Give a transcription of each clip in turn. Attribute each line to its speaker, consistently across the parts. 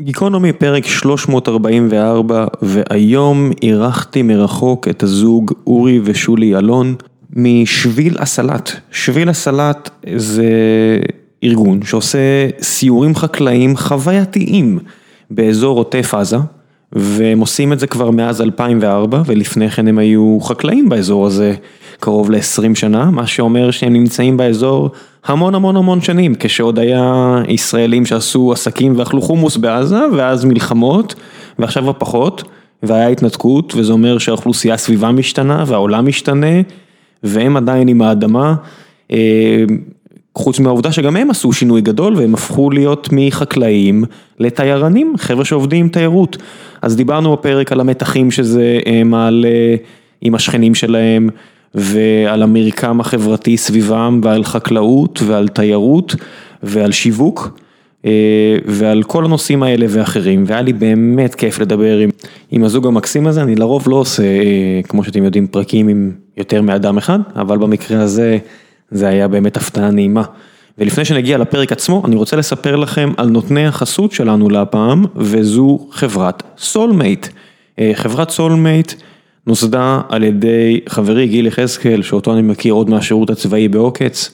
Speaker 1: גיקונומי פרק 344 והיום אירחתי מרחוק את הזוג אורי ושולי אלון משביל הסלט. שביל הסלט זה ארגון שעושה סיורים חקלאיים חווייתיים באזור עוטף עזה והם עושים את זה כבר מאז 2004 ולפני כן הם היו חקלאים באזור הזה קרוב ל-20 שנה, מה שאומר שהם נמצאים באזור המון המון המון שנים, כשעוד היה ישראלים שעשו עסקים ואכלו חומוס בעזה ואז מלחמות ועכשיו כבר פחות והיה התנתקות וזה אומר שהאוכלוסייה סביבה משתנה והעולם משתנה והם עדיין עם האדמה. חוץ מהעובדה שגם הם עשו שינוי גדול והם הפכו להיות מחקלאים לתיירנים, חבר'ה שעובדים עם תיירות. אז דיברנו בפרק על המתחים שזה מעלה עם השכנים שלהם ועל המרקם החברתי סביבם ועל חקלאות ועל תיירות ועל שיווק ועל כל הנושאים האלה ואחרים והיה לי באמת כיף לדבר עם הזוג המקסים הזה, אני לרוב לא עושה כמו שאתם יודעים פרקים עם יותר מאדם אחד אבל במקרה הזה זה היה באמת הפתעה נעימה. ולפני שנגיע לפרק עצמו אני רוצה לספר לכם על נותני החסות שלנו להפעם וזו חברת סולמייט. חברת Soulmate נוסדה על ידי חברי גיל יחזקאל שאותו אני מכיר עוד מהשירות הצבאי בעוקץ.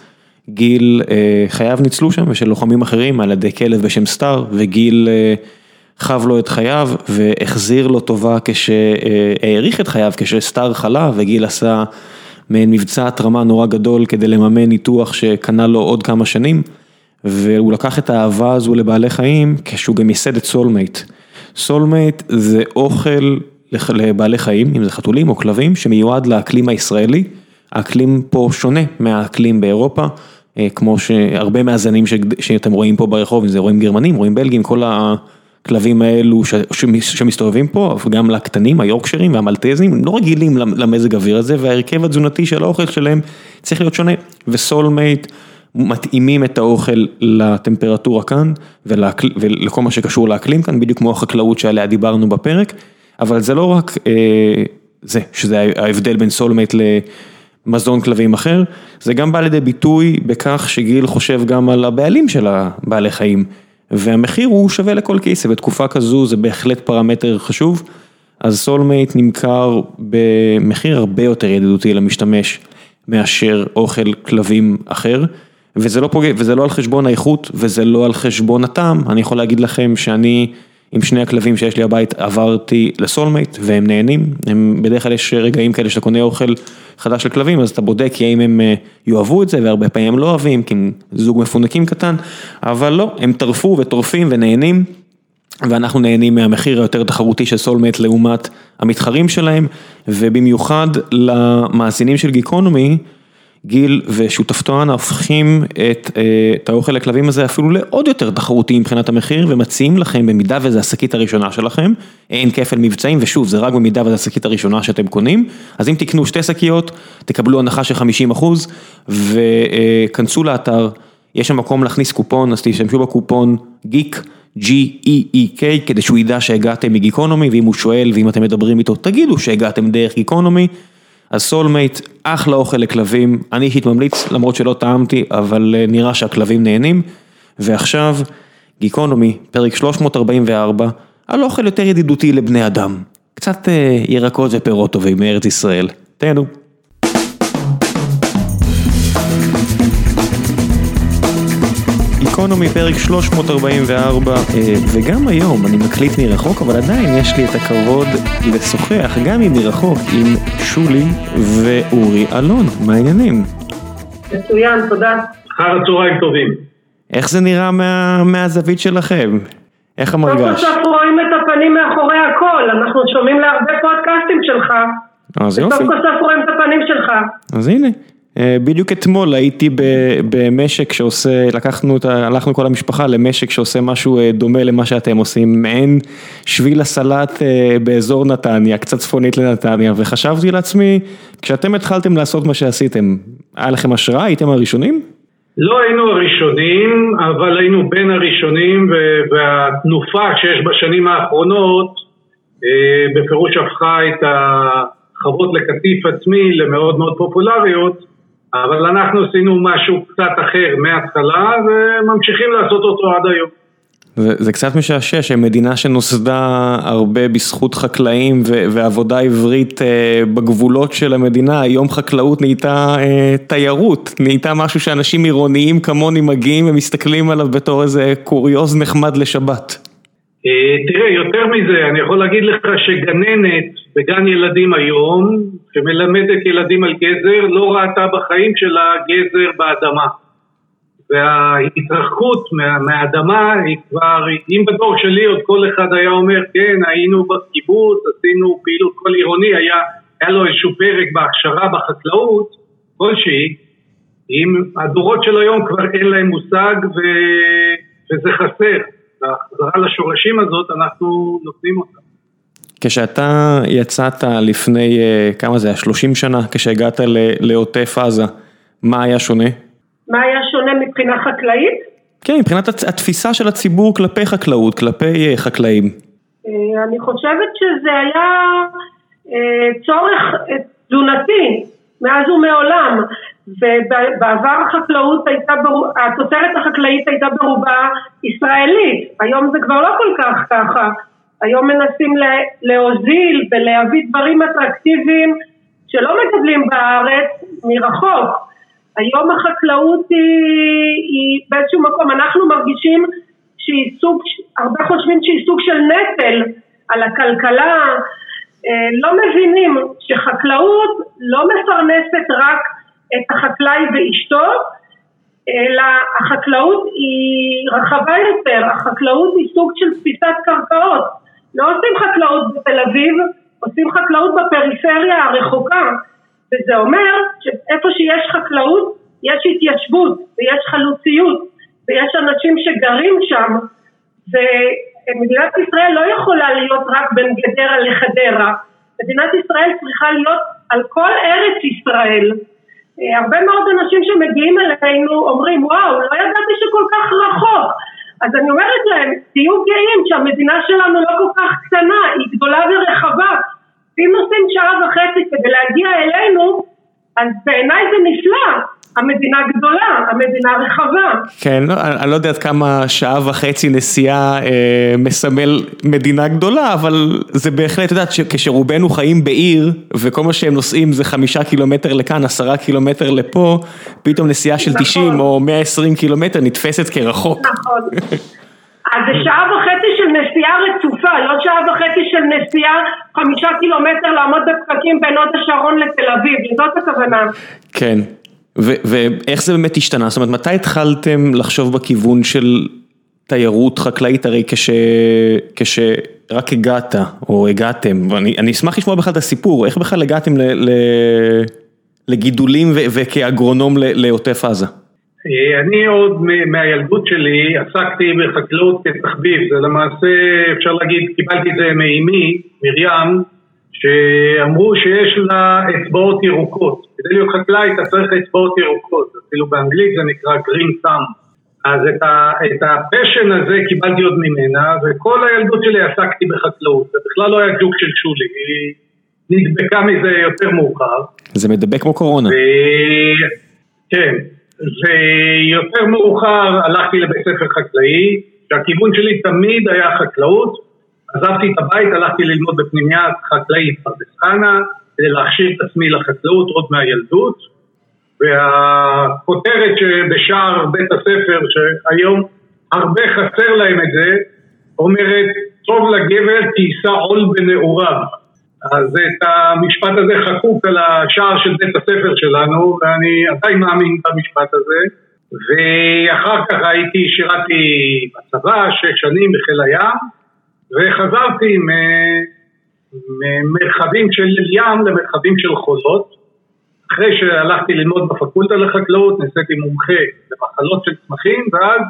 Speaker 1: גיל חייו ניצלו שם ושל לוחמים אחרים על ידי כלב בשם סטאר וגיל חב לו את חייו והחזיר לו טובה כשהאריך את חייו כשסטאר חלה וגיל עשה מעין מבצע התרמה נורא גדול כדי לממן ניתוח שקנה לו עוד כמה שנים והוא לקח את האהבה הזו לבעלי חיים כשהוא גם ייסד את Soulmate. Soulmate זה אוכל לבעלי חיים, אם זה חתולים או כלבים, שמיועד לאקלים הישראלי, האקלים פה שונה מהאקלים באירופה, כמו שהרבה מהזנים שאתם רואים פה ברחוב, אם זה רועים גרמנים, רועים בלגים, כל הכלבים האלו שמסתובבים פה, וגם לקטנים, היורקשרים והמלטזים, הם לא רגילים למזג האוויר הזה, וההרכב התזונתי של האוכל שלהם צריך להיות שונה, ו Soulmate מתאימים את האוכל לטמפרטורה כאן, ולכל מה שקשור לאקלים כאן, בדיוק כמו החקלאות שעליה דיברנו בפרק. אבל זה לא רק זה, שזה ההבדל בין Soulmate למזון כלבים אחר, זה גם בא לידי ביטוי בכך שגיל חושב גם על הבעלים של הבעלי חיים, והמחיר הוא שווה לכל כיס, ובתקופה כזו זה בהחלט פרמטר חשוב, אז Soulmate נמכר במחיר הרבה יותר ידידותי למשתמש מאשר אוכל כלבים אחר, וזה לא פוגע, וזה לא על חשבון האיכות, וזה לא על חשבון הטעם, אני יכול להגיד לכם שאני עם שני הכלבים שיש לי הבית עברתי ל Soulmate והם נהנים, הם בדרך כלל יש רגעים כאלה שאתה קונה אוכל חדש לכלבים אז אתה בודק האם הם יאהבו את זה והרבה פעמים הם לא אוהבים כי הם זוג מפונקים קטן, אבל לא, הם טרפו וטורפים ונהנים ואנחנו נהנים מהמחיר היותר תחרותי של Soulmate לעומת המתחרים שלהם. ובמיוחד למאזינים של גיקונומי גיל ושותפתו אנה הופכים את האוכל לכלבים הזה אפילו לעוד יותר תחרותי מבחינת המחיר ומציעים לכם במידה וזו השקית הראשונה שלכם, אין כפל מבצעים ושוב זה רק במידה וזו השקית הראשונה שאתם קונים, אז אם תקנו שתי שקיות תקבלו הנחה של 50% וכנסו לאתר, יש שם מקום להכניס קופון אז תשתמשו בקופון גיק. G-E-E-K כדי שהוא ידע שהגעתם מגיקונומי ואם הוא שואל ואם אתם מדברים איתו תגידו שהגעתם דרך גיקונומי אז Soulmate, אחלה אוכל לכלבים, אני אישית ממליץ למרות שלא טעמתי, אבל נראה שהכלבים נהנים. ועכשיו, גיקונומי, פרק 344, על אוכל יותר ידידותי לבני אדם. קצת ירקות ופירות טובים מארץ ישראל. תהנו. גיקונומי פרק 344 וגם היום אני מקליט מרחוק אבל עדיין יש לי את הכבוד לשוחח גם אם מרחוק עם שולי ואורי אלון, מה העניינים?
Speaker 2: מצוין, תודה.
Speaker 3: אחר הצהריים טובים.
Speaker 1: איך זה נראה מה, מהזווית שלכם? איך המרגש?
Speaker 2: סוף סוף רואים את הפנים מאחורי הכל, אנחנו שומעים להרבה פודקאסטים שלך.
Speaker 1: אז יופי.
Speaker 2: וסוף סוף רואים את הפנים שלך.
Speaker 1: אז הנה. בדיוק אתמול הייתי במשק שעושה, לקחנו, הלכנו כל המשפחה למשק שעושה משהו דומה למה שאתם עושים, מעין שביל הסלט באזור נתניה, קצת צפונית לנתניה, וחשבתי לעצמי, כשאתם התחלתם לעשות מה שעשיתם, היה לכם השראה? הייתם הראשונים?
Speaker 3: לא היינו הראשונים, אבל היינו בין הראשונים, והתנופה שיש בשנים האחרונות, בפירוש הפכה את החוות לקטיף עצמי למאוד מאוד פופולריות. אבל אנחנו עשינו משהו קצת אחר מההתחלה וממשיכים לעשות אותו עד היום.
Speaker 1: זה, זה קצת משעשע שמדינה שנוסדה הרבה בזכות חקלאים ו, ועבודה עברית אה, בגבולות של המדינה, היום חקלאות נהייתה אה, תיירות, נהייתה משהו שאנשים עירוניים כמוני מגיעים ומסתכלים עליו בתור איזה קוריוז נחמד לשבת.
Speaker 3: אה, תראה, יותר מזה, אני יכול להגיד לך שגננת בגן ילדים היום, שמלמדת ילדים על גזר, לא ראתה בחיים שלה גזר באדמה. וההתרחקות מה, מהאדמה היא כבר, אם בדור שלי עוד כל אחד היה אומר כן היינו בקיבוץ, עשינו פעילות כל עירוני, היה, היה לו איזשהו פרק בהכשרה בחקלאות כלשהי, אם הדורות של היום כבר אין להם מושג ו, וזה חסר, והחזרה לשורשים הזאת אנחנו נותנים אותה.
Speaker 1: כשאתה יצאת לפני, אה, כמה זה היה, 30 שנה, כשהגעת לעוטף עזה, מה היה שונה?
Speaker 2: מה היה שונה מבחינה חקלאית?
Speaker 1: כן, מבחינת התפיסה של הציבור כלפי חקלאות, כלפי אה, חקלאים.
Speaker 2: אה, אני חושבת שזה היה צורך תזונתי מאז ומעולם, ובעבר החקלאות הייתה, התוצרת החקלאית הייתה ברובה ישראלית, היום זה כבר לא כל כך ככה, היום מנסים להוזיל ולהביא דברים אטרקטיביים שלא מגדלים בארץ מרחוק. היום החקלאות היא, היא באיזשהו מקום, אנחנו מרגישים שהיא סוג, הרבה חושבים שהיא סוג של נטל על הכלכלה, אה, לא מבינים שחקלאות לא מפרנסת רק את החקלאי ואשתו, אלא החקלאות היא רחבה יותר, החקלאות היא סוג של תפיסת קרקעות. לא עושים חקלאות בתל אביב, עושים חקלאות בפריפריה הרחוקה. וזה אומר שאיפה שיש חקלאות, יש התיישבות ויש חלוציות ויש אנשים שגרים שם ומדינת ישראל לא יכולה להיות רק בין גדרה לחדרה, מדינת ישראל צריכה להיות על כל ארץ ישראל. אה, הרבה מאוד אנשים שמגיעים אלינו אומרים וואו לא ידעתי שכל כך רחוק אז אני אומרת להם תהיו גאים שהמדינה שלנו לא כל כך קטנה היא גדולה ורחבה ואם נוסעים שעה וחצי כדי להגיע אלינו, אז בעיניי זה נפלא. המדינה גדולה, המדינה רחבה.
Speaker 1: כן, לא, אני לא יודע עד כמה שעה וחצי נסיעה אה, מסמל מדינה גדולה, אבל זה בהחלט, את יודעת, כשרובנו חיים בעיר, וכל מה שהם נוסעים זה חמישה קילומטר לכאן, עשרה קילומטר לפה, פתאום נסיעה של נכון. 90 או 120 קילומטר נתפסת כרחוק.
Speaker 2: נכון. אז זה שעה וחצי של נסיעה רצופה, לא שעה וחצי של נסיעה חמישה קילומטר לעמוד בפקקים בין הוד השרון לתל אביב, זאת הכוונה.
Speaker 1: כן, ואיך זה באמת השתנה? זאת אומרת, מתי התחלתם לחשוב בכיוון של תיירות חקלאית? הרי כש... כשרק הגעת, או הגעתם, ואני אשמח לשמוע בכלל את הסיפור, איך בכלל הגעתם. לגידולים. וכאגרונום לעוטף עזה?
Speaker 3: אה, אני עוד מהילדות שלי עסקתי בחקלאות כתחביב, זה למעשה אפשר להגיד קיבלתי את זה מאימי, מרים, שאמרו שיש לה אצבעות ירוקות, כדי להיות חקלאי אתה צריך אצבעות ירוקות, אפילו באנגלית זה נקרא green thumb, אז את, ה, את הפשן הזה קיבלתי עוד ממנה, וכל הילדות שלי עסקתי בחקלאות, זה בכלל לא היה ג'וק של שולי, היא נדבקה מזה יותר מאוחר.
Speaker 1: זה מדבק כמו קורונה. ו...
Speaker 3: כן. ויותר מאוחר הלכתי לבית ספר חקלאי, שהכיוון שלי תמיד היה חקלאות. עזבתי את הבית, הלכתי ללמוד בפנימייה חקלאית פרדס חנה, כדי להכשיר את עצמי לחקלאות עוד מהילדות. והכותרת שבשער בית הספר, שהיום הרבה חסר להם את זה, אומרת, טוב לגבר כי יישא עול בנעוריו. אז את המשפט הזה חקוק על השער של בית הספר שלנו, ואני עדיין מאמין במשפט הזה. ואחר כך הייתי, שירתי בצבא, שש שנים בחיל הים, וחזרתי ממרחבים של ים למרחבים של חולות. אחרי שהלכתי ללמוד בפקולטה לחקלאות, נעשיתי מומחה למחלות של צמחים, ואז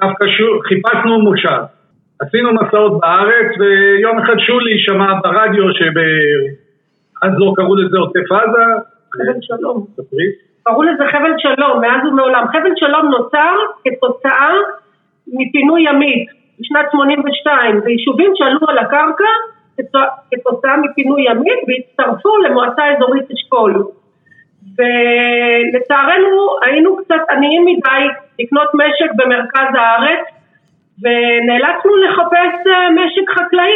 Speaker 3: דווקא שוב חיפשנו מושב. עשינו מסעות בארץ, ויום אחד שולי שמע ברדיו שאז לא קראו לזה עוטף עזה.
Speaker 2: חבל שלום. קראו לזה חבל שלום, מאז ומעולם. חבל שלום נוצר כתוצאה מפינוי ימית בשנת 82, ויישובים שעלו על הקרקע כתוצאה מפינוי ימית והצטרפו למועצה אזורית אשכול. ולצערנו היינו קצת עניים מדי לקנות משק במרכז הארץ ונאלצנו לחפש משק חקלאי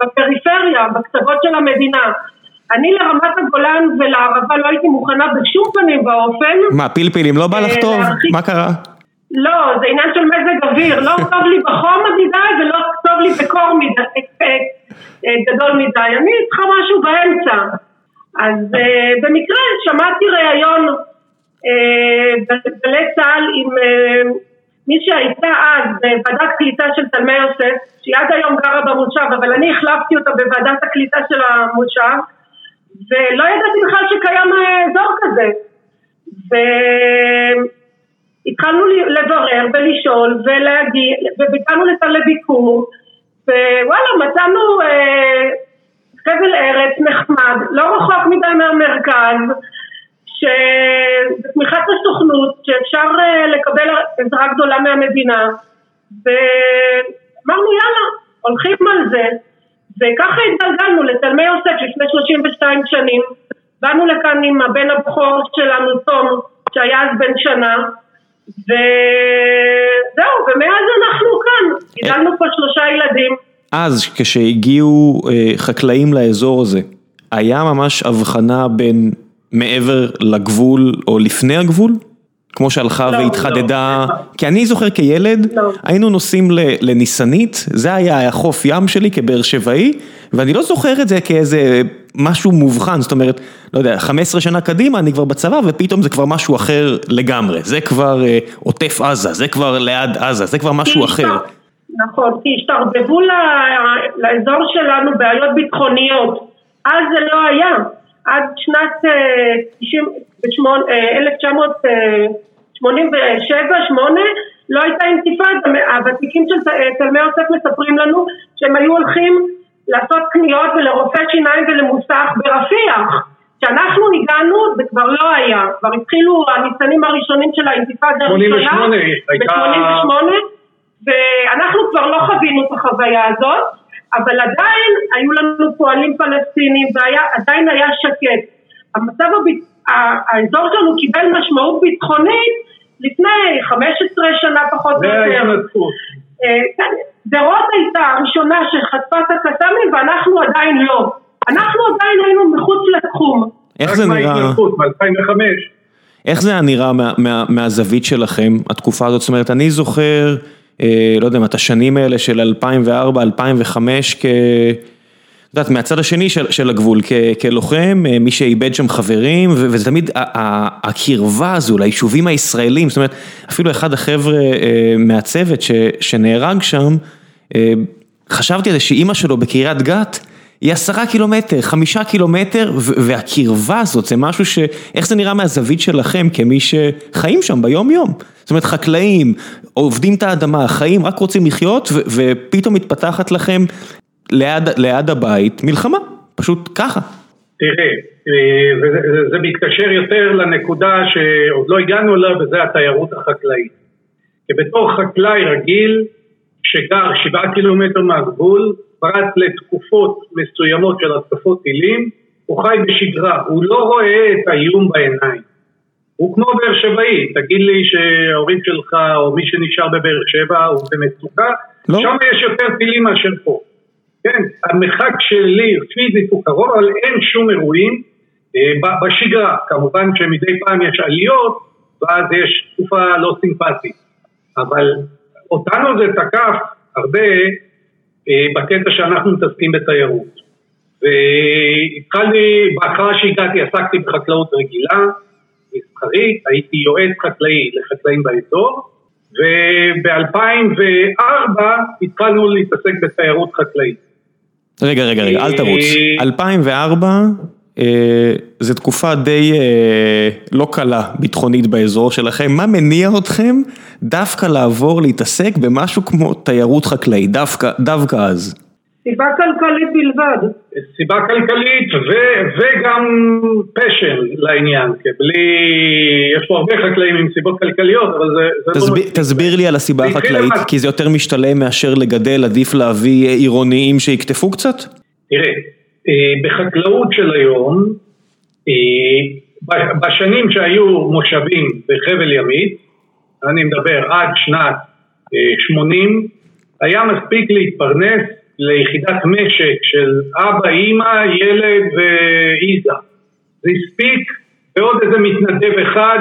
Speaker 2: בפריפריה, בקצוות של המדינה. אני לרמת הגולן ולערבה לא הייתי מוכנה בשום פנים ואופן.
Speaker 1: מה, פלפלים לא בא לך טוב? מה קרה?
Speaker 2: לא, זה עניין של מזג אוויר, לא טוב לי בחום מדי ולא טוב לי בקור מדי, גדול מדי, אני צריכה משהו באמצע. אז במקרה שמעתי ראיון בגלי צה"ל עם מי שהייתה אז בוועדת קליטה של תלמי יוסף, שהיא עד היום גרה במושב, אבל אני החלפתי אותה בוועדת הקליטה של המושב, ולא ידעתי בכלל שקיים אזור כזה. והתחלנו לברר ולשאול ולהגיע, וביקרנו לביקור, ווואלה מצאנו אה, חבל ארץ נחמד, לא רחוק מדי מהמרכז, שבתמיכת הסוכנות, שאפשר אה, לקבל עזרה גדולה מהמדינה, ואמרנו יאללה, הולכים על זה, וככה התגלגלנו לתלמי יוסף לפני 32 שנים, באנו לכאן עם הבן הבכור שלנו, תום, שהיה אז בן שנה, וזהו, ומאז אנחנו כאן, גידלנו פה שלושה ילדים.
Speaker 1: אז כשהגיעו אה, חקלאים לאזור הזה, היה ממש הבחנה בין מעבר לגבול או לפני הגבול? כמו שהלכה לא, והתחדדה, לא. כי אני זוכר כילד, לא. היינו נוסעים לניסנית, זה היה החוף ים שלי כבאר שבעי, ואני לא זוכר את זה כאיזה משהו מובחן, זאת אומרת, לא יודע, 15 שנה קדימה אני כבר בצבא ופתאום זה כבר משהו אחר לגמרי, זה כבר אה, עוטף עזה, זה כבר ליד עזה, זה כבר משהו אחר.
Speaker 2: נכון, כי השתרבבו לאזור שלנו בעיות ביטחוניות, אז זה לא היה. עד שנת 1987-8 לא הייתה אינתיפאדה, הוותיקים של תלמי יוסף מספרים לנו שהם היו הולכים לעשות קניות ולרופא שיניים ולמוסך ברפיח. כשאנחנו הגענו זה כבר לא היה, כבר התחילו הניצנים הראשונים של האינתיפאדה
Speaker 3: הראשונה ב-88
Speaker 2: ואנחנו כבר לא חווינו את החוויה הזאת אבל עדיין היו לנו פועלים פלסטינים ועדיין היה שקט. המצב, הב... האזור שלנו קיבל משמעות ביטחונית לפני 15 שנה פחות או יותר. זה ההתנתקות. אה, כן, דרות הייתה הראשונה שחטפה את הקסאמים ואנחנו עדיין לא. אנחנו עדיין היינו מחוץ לתחום.
Speaker 1: איך זה נראה? איך זה היה נראה מה, מה, מהזווית שלכם, התקופה הזאת? זאת אומרת, אני זוכר... אה, לא יודע את השנים האלה של 2004, 2005 כ... את יודעת, מהצד השני של הגבול, כ, כלוחם, אה, מי שאיבד שם חברים, וזה תמיד הקרבה הזו ליישובים הישראלים, זאת אומרת, אפילו אחד החבר'ה אה, מהצוות שנהרג שם, חשבתי על זה שאימא שלו בקריית גת, היא עשרה קילומטר, חמישה קילומטר, והקרבה הזאת זה משהו ש... איך זה נראה מהזווית שלכם כמי שחיים שם ביום יום? זאת אומרת חקלאים, עובדים את האדמה, חיים, רק רוצים לחיות, ופתאום מתפתחת לכם ליד, ליד הבית מלחמה, פשוט ככה.
Speaker 3: תראה, אה, וזה מתקשר יותר לנקודה שעוד לא הגענו אליה, וזה התיירות החקלאית. כי בתור חקלאי רגיל, שגר שבעה קילומטר מהגבול, פרט לתקופות מסוימות של התקפות טילים, הוא חי בשגרה, הוא לא רואה את האיום בעיניים. הוא כמו באר שבעי, תגיד לי שההורים שלך או מי שנשאר בבאר שבע הוא במצוקה, לא. שם יש יותר טילים מאשר פה. כן, המרחק שלי פיזית הוא קרוב, אבל אין שום אירועים אה, בשגרה. כמובן שמדי פעם יש עליות, ואז יש תקופה לא סימפטית. אבל אותנו זה תקף הרבה אה, בקטע שאנחנו מתעסקים בתיירות. והתחלתי, בהתחלה שהגעתי עסקתי בחקלאות רגילה, מסחרית, הייתי יועץ חקלאי לחקלאים באזור, וב-2004 התחלנו להתעסק בתיירות חקלאית.
Speaker 1: רגע, רגע, רגע, אל תרוץ. 2004 אה, זו תקופה די אה, לא קלה ביטחונית באזור שלכם, מה מניע אתכם דווקא לעבור להתעסק במשהו כמו תיירות חקלאית, דווקא אז?
Speaker 2: סיבה כלכלית בלבד.
Speaker 3: סיבה כלכלית ו, וגם פשן לעניין, כי בלי, יש פה הרבה חקלאים עם סיבות כלכליות, אבל זה, זה
Speaker 1: תסביר, לא... תסביר לי על הסיבה החקלאית, כי זה יותר משתלם מאשר לגדל, עדיף להביא עירוניים שיקטפו קצת?
Speaker 3: תראה, אה, בחקלאות של היום, אה, בשנים שהיו מושבים בחבל ימית, אני מדבר עד שנת 80, היה מספיק להתפרנס ליחידת משק של אבא, אימא, ילד ואיזה. זה הספיק ועוד איזה מתנדב אחד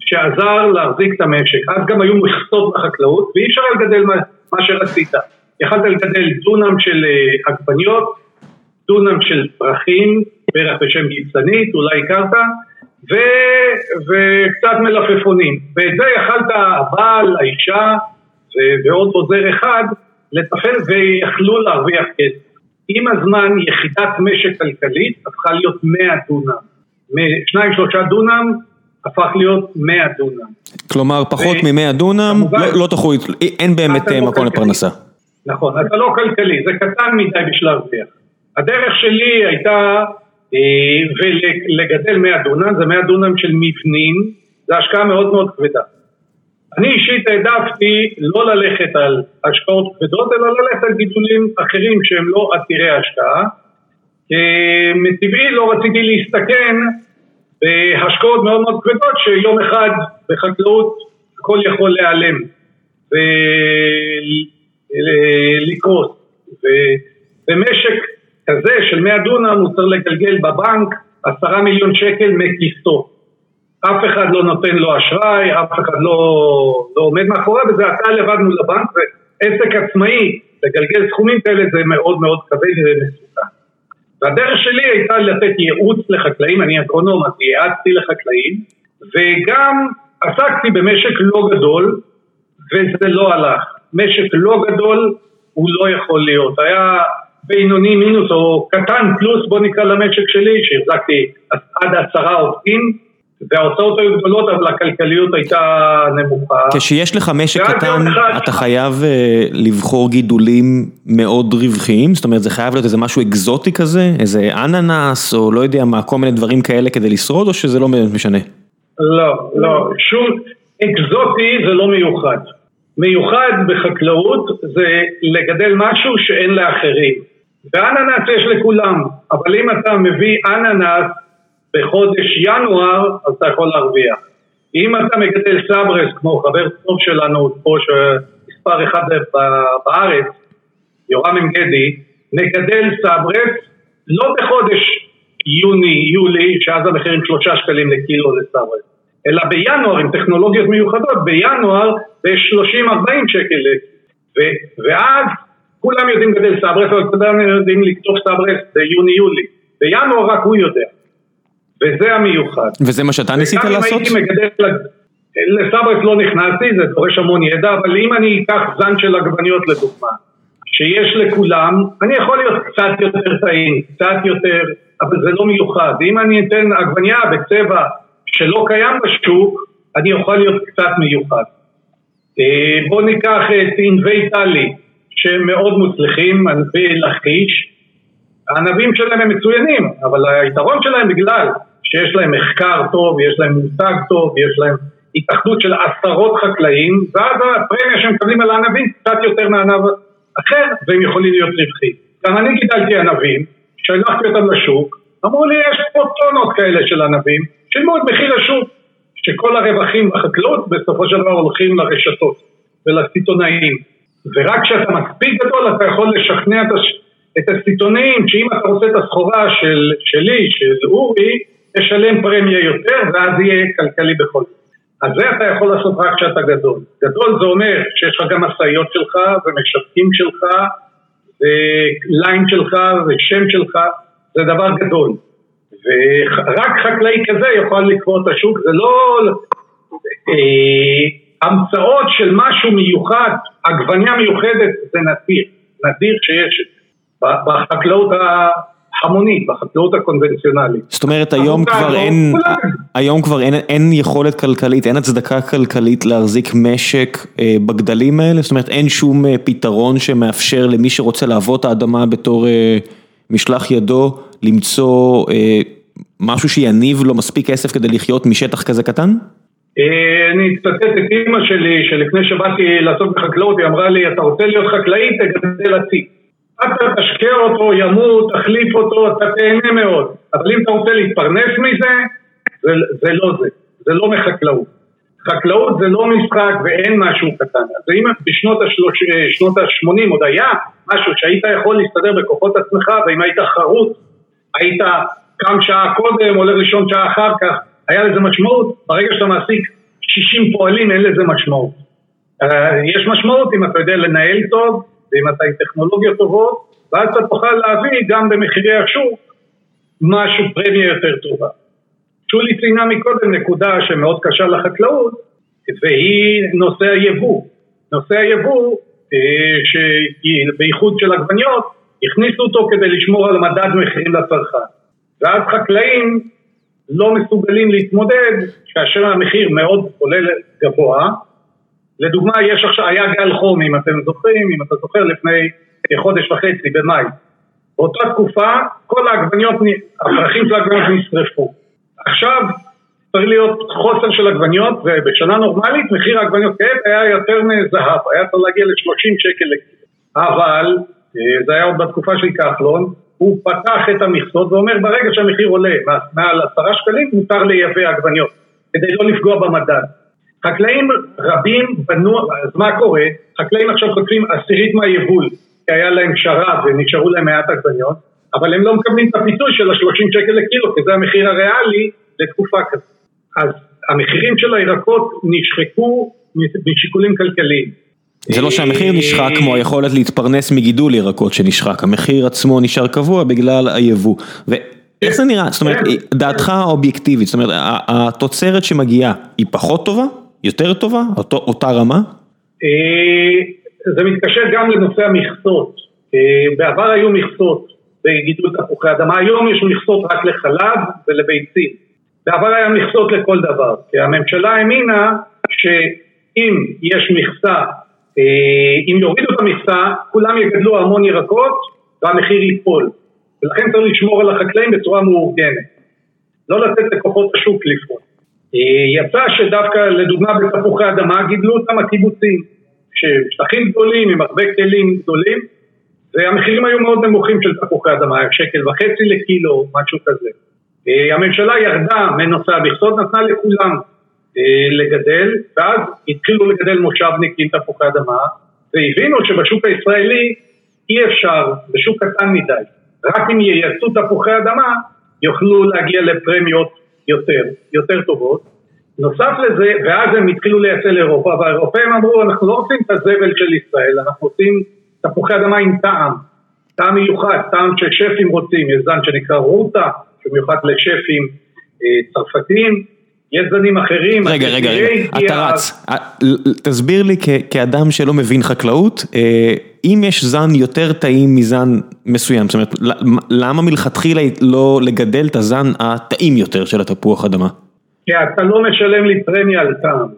Speaker 3: שעזר להחזיק את המשק. אז גם היו מכסות בחקלאות ואי אפשר לגדל מה, מה שרצית. יכלת לגדל דונם של אה, עגבניות, דונם של פרחים, בערך בשם גיצנית, אולי הכרת, ו, וקצת מלפפונים. ואת זה יכלת הבעל, האישה ו, ועוד עוזר אחד לתפעל ויכלו להרוויח כסף. עם הזמן יחידת משק כלכלית הפכה להיות 100 דונם. משניים שלושה דונם הפך להיות 100 דונם.
Speaker 1: כלומר פחות ו... מ-100 דונם, לא, לא תוכלו, אין באמת לא מקום לפרנסה.
Speaker 3: נכון, אתה לא כלכלי, זה קטן מדי בשביל להרוויח. הדרך שלי הייתה אה, ולגדל 100 דונם, זה 100 דונם של מבנים, זה השקעה מאוד מאוד כבדה. אני אישית העדפתי לא ללכת על השקעות כבדות, אלא ללכת על גידולים אחרים שהם לא עתירי השקעה. מטבעי לא רציתי להסתכן בהשקעות מאוד מאוד כבדות שיום אחד בחקלאות הכל יכול להיעלם ולקרוס. ובמשק כזה של 100 דונם הוא צריך לגלגל בבנק עשרה מיליון שקל מכיסו. אף אחד לא נותן לו אשראי, אף אחד לא, לא עומד מאחוריו, וזה אתה לבד מול הבנק, ועסק עצמאי, לגלגל סכומים כאלה זה מאוד מאוד כבד ומסוכן. והדרך שלי הייתה לתת ייעוץ לחקלאים, אני אגרונום, אז ייעצתי לחקלאים, וגם עסקתי במשק לא גדול, וזה לא הלך. משק לא גדול הוא לא יכול להיות. היה בינוני מינוס או קטן פלוס, בוא נקרא למשק שלי, שהחזקתי עד עשרה עובדים. וההוצאות היו גדולות, אבל הכלכליות הייתה נמוכה.
Speaker 1: כשיש לך משק קטן, אתה חייב uh, לבחור גידולים מאוד רווחיים? זאת אומרת, זה חייב להיות איזה משהו אקזוטי כזה? איזה אננס, או לא יודע מה, כל מיני דברים כאלה כדי לשרוד, או שזה לא משנה?
Speaker 3: לא, לא, שום אקזוטי זה לא מיוחד. מיוחד בחקלאות זה לגדל משהו שאין לאחרים. ואננס יש לכולם, אבל אם אתה מביא אננס בחודש ינואר, אז אתה יכול להרוויח. אם אתה מגדל סברס, כמו חבר טוב שלנו פה, שמספר אחד בארץ, יורם עין מגדל סברס לא בחודש יוני-יולי, שאז המחירים שלושה שקלים לקילו לסברס, אלא בינואר עם טכנולוגיות מיוחדות, בינואר ב-30-40 שקל. ו- ואז כולם יודעים לגדל סברס, אבל כולם יודעים לקטוף סברס ביוני-יולי. בינואר רק הוא יודע. וזה המיוחד.
Speaker 1: וזה מה שאתה ניסית לעשות?
Speaker 3: לסברס לא נכנסתי, זה דורש המון ידע, אבל אם אני אקח זן של עגבניות לדוגמה, שיש לכולם, אני יכול להיות קצת יותר טעים, קצת יותר, אבל זה לא מיוחד. אם אני אתן עגבנייה בצבע שלא קיים בשוק, אני יכול להיות קצת מיוחד. אה, בואו ניקח את ענבי טלי, שהם מאוד מוצלחים, ענבי לכיש. הענבים שלהם הם מצוינים, אבל היתרון שלהם בגלל שיש להם מחקר טוב, יש להם מותג טוב, יש להם התאחדות של עשרות חקלאים, ואז הפרמיה שהם מקבלים על הענבים קצת יותר מענב אחר, והם יכולים להיות רווחים. גם אני גידלתי ענבים, שלחתי אותם לשוק, אמרו לי יש פה טונות כאלה של ענבים, שילמו את מחיר השוק, שכל הרווחים בחקלאות בסופו של דבר הולכים לרשתות ולסיטונאים. ורק כשאתה מספיק גדול אתה יכול לשכנע את הסיטונאים שאם אתה רוצה את הסחורה של, שלי, של אורי, תשלם פרמיה יותר ואז יהיה כלכלי בכל זאת. אז זה אתה יכול לעשות רק כשאתה גדול. גדול זה אומר שיש לך גם משאיות שלך ומשווקים שלך וליין שלך ושם שלך, זה דבר גדול. ורק חקלאי כזה יכול לקבוע את השוק, זה לא אה, המצאות של משהו מיוחד, עגבניה מיוחדת זה נדיר, נדיר שיש בחקלאות המונית, בחקלאות הקונבנציונלית.
Speaker 1: זאת אומרת היום כבר אין, היום כבר אין, אין יכולת כלכלית, אין הצדקה כלכלית להחזיק משק אה, בגדלים האלה? זאת אומרת אין שום אה, פתרון שמאפשר למי שרוצה לעבוד את האדמה בתור אה, משלח ידו, למצוא אה, משהו שיניב לו מספיק כסף כדי לחיות משטח כזה קטן?
Speaker 3: אה, אני אצטט את אימא שלי, שלפני שבאתי לעסוק בחקלאות, היא אמרה לי, אתה רוצה להיות חקלאי, תגדל עציץ. אתה תשקה אותו, ימות, תחליף אותו, אתה תהנה מאוד. אבל אם אתה רוצה להתפרנס מזה, זה, זה לא זה, זה לא מחקלאות. חקלאות זה לא משחק ואין משהו קטן. אז אם בשנות ה-80 עוד היה משהו שהיית יכול להסתדר בכוחות עצמך, ואם היית חרוץ, היית קם שעה קודם, הולך לישון שעה אחר כך, היה לזה משמעות. ברגע שאתה מעסיק 60 פועלים אין לזה משמעות. אה, יש משמעות אם אתה יודע לנהל טוב, עם טכנולוגיות טובות, ואז אתה תוכל להביא גם במחירי השוק משהו פרמיה יותר טובה. שולי ציינה מקודם נקודה שמאוד קשה לחקלאות, והיא נושא היבוא. נושא היבוא, אה, שבייחוד של עגבניות, הכניסו אותו כדי לשמור על מדד מחירים לצרכן. ואז חקלאים לא מסוגלים להתמודד כאשר המחיר מאוד עולה גבוה. לדוגמה, יש עכשיו, היה גל חום, אם אתם זוכרים, אם אתה זוכר, לפני חודש וחצי, במאי. באותה תקופה, כל העגבניות, הפרחים של העגבניות נשרפו. עכשיו צריך להיות חוסר של עגבניות, ובשנה נורמלית מחיר העגבניות כעת היה יותר מזהב, היה צריך להגיע ל-30 שקל לקילו. אבל, אה, זה היה עוד בתקופה של כחלון, הוא פתח את המכסות ואומר ברגע שהמחיר עולה מעל עשרה שקלים מותר לייבא עגבניות כדי לא לפגוע במדד. חקלאים רבים בנו, אז מה קורה? חקלאים עכשיו חוטפים עשירית מהיבול כי היה להם שרב ונשארו להם מעט עגבניות אבל הם לא מקבלים את הפיצוי של ה-30 שקל לקילו כי זה המחיר הריאלי לתקופה כזאת. אז המחירים של הירקות נשחקו משיקולים כלכליים.
Speaker 1: זה לא שהמחיר נשחק כמו היכולת להתפרנס מגידול ירקות שנשחק, המחיר עצמו נשאר קבוע בגלל היבוא. ואיך זה נראה? זאת אומרת, כן. דעתך האובייקטיבית, זאת אומרת, התוצרת שמגיעה היא פחות טובה? יותר טובה? אותה רמה?
Speaker 3: אה, זה מתקשר גם לנושא המכסות. אה, בעבר היו מכסות בגידול תפוחי אדמה, היום יש מכסות רק לחלב ולביצים. בעבר היה מכסות לכל דבר, כי הממשלה האמינה שאם יש מכסה אה, אם יורידו את המכסה, כולם יגדלו המון ירקות והמחיר ייפול. ולכן צריך לשמור על החקלאים בצורה מאורגנת. לא לתת לכוחות השוק לפעול. אה, יצא שדווקא לדוגמה בתפוחי אדמה גידלו אותם הקיבוצים, שטחים גדולים עם הרבה כלים גדולים, והמחירים היו מאוד נמוכים של תפוחי אדמה, שקל וחצי לקילו, משהו כזה. אה, הממשלה ירדה מנושא המכסות, נתנה לכולם אה, לגדל, ואז התחילו לגדל מושבניקים תפוחי אדמה, והבינו שבשוק הישראלי אי אפשר, בשוק קטן מדי, רק אם ייצאו תפוחי אדמה יוכלו להגיע לפרמיות יותר, יותר טובות. נוסף לזה, ואז הם התחילו לייצא לאירופה, והאירופאים אמרו אנחנו לא רוצים את הזבל של ישראל, אנחנו רוצים תפוחי אדמה עם טעם, טעם מיוחד, טעם ששפים רוצים, יש זן שנקרא רוטה, שמיוחד לשפים אה, צרפתיים, יש זנים אחרים.
Speaker 1: רגע, רגע, רגע, אתה רץ. תסביר לי כאדם שלא מבין חקלאות, אה, אם יש זן יותר טעים מזן מסוים, זאת אומרת, למה מלכתחילה לא לגדל את הזן הטעים יותר של התפוח אדמה?
Speaker 3: כי אתה לא משלם לי פרמיה על טעם.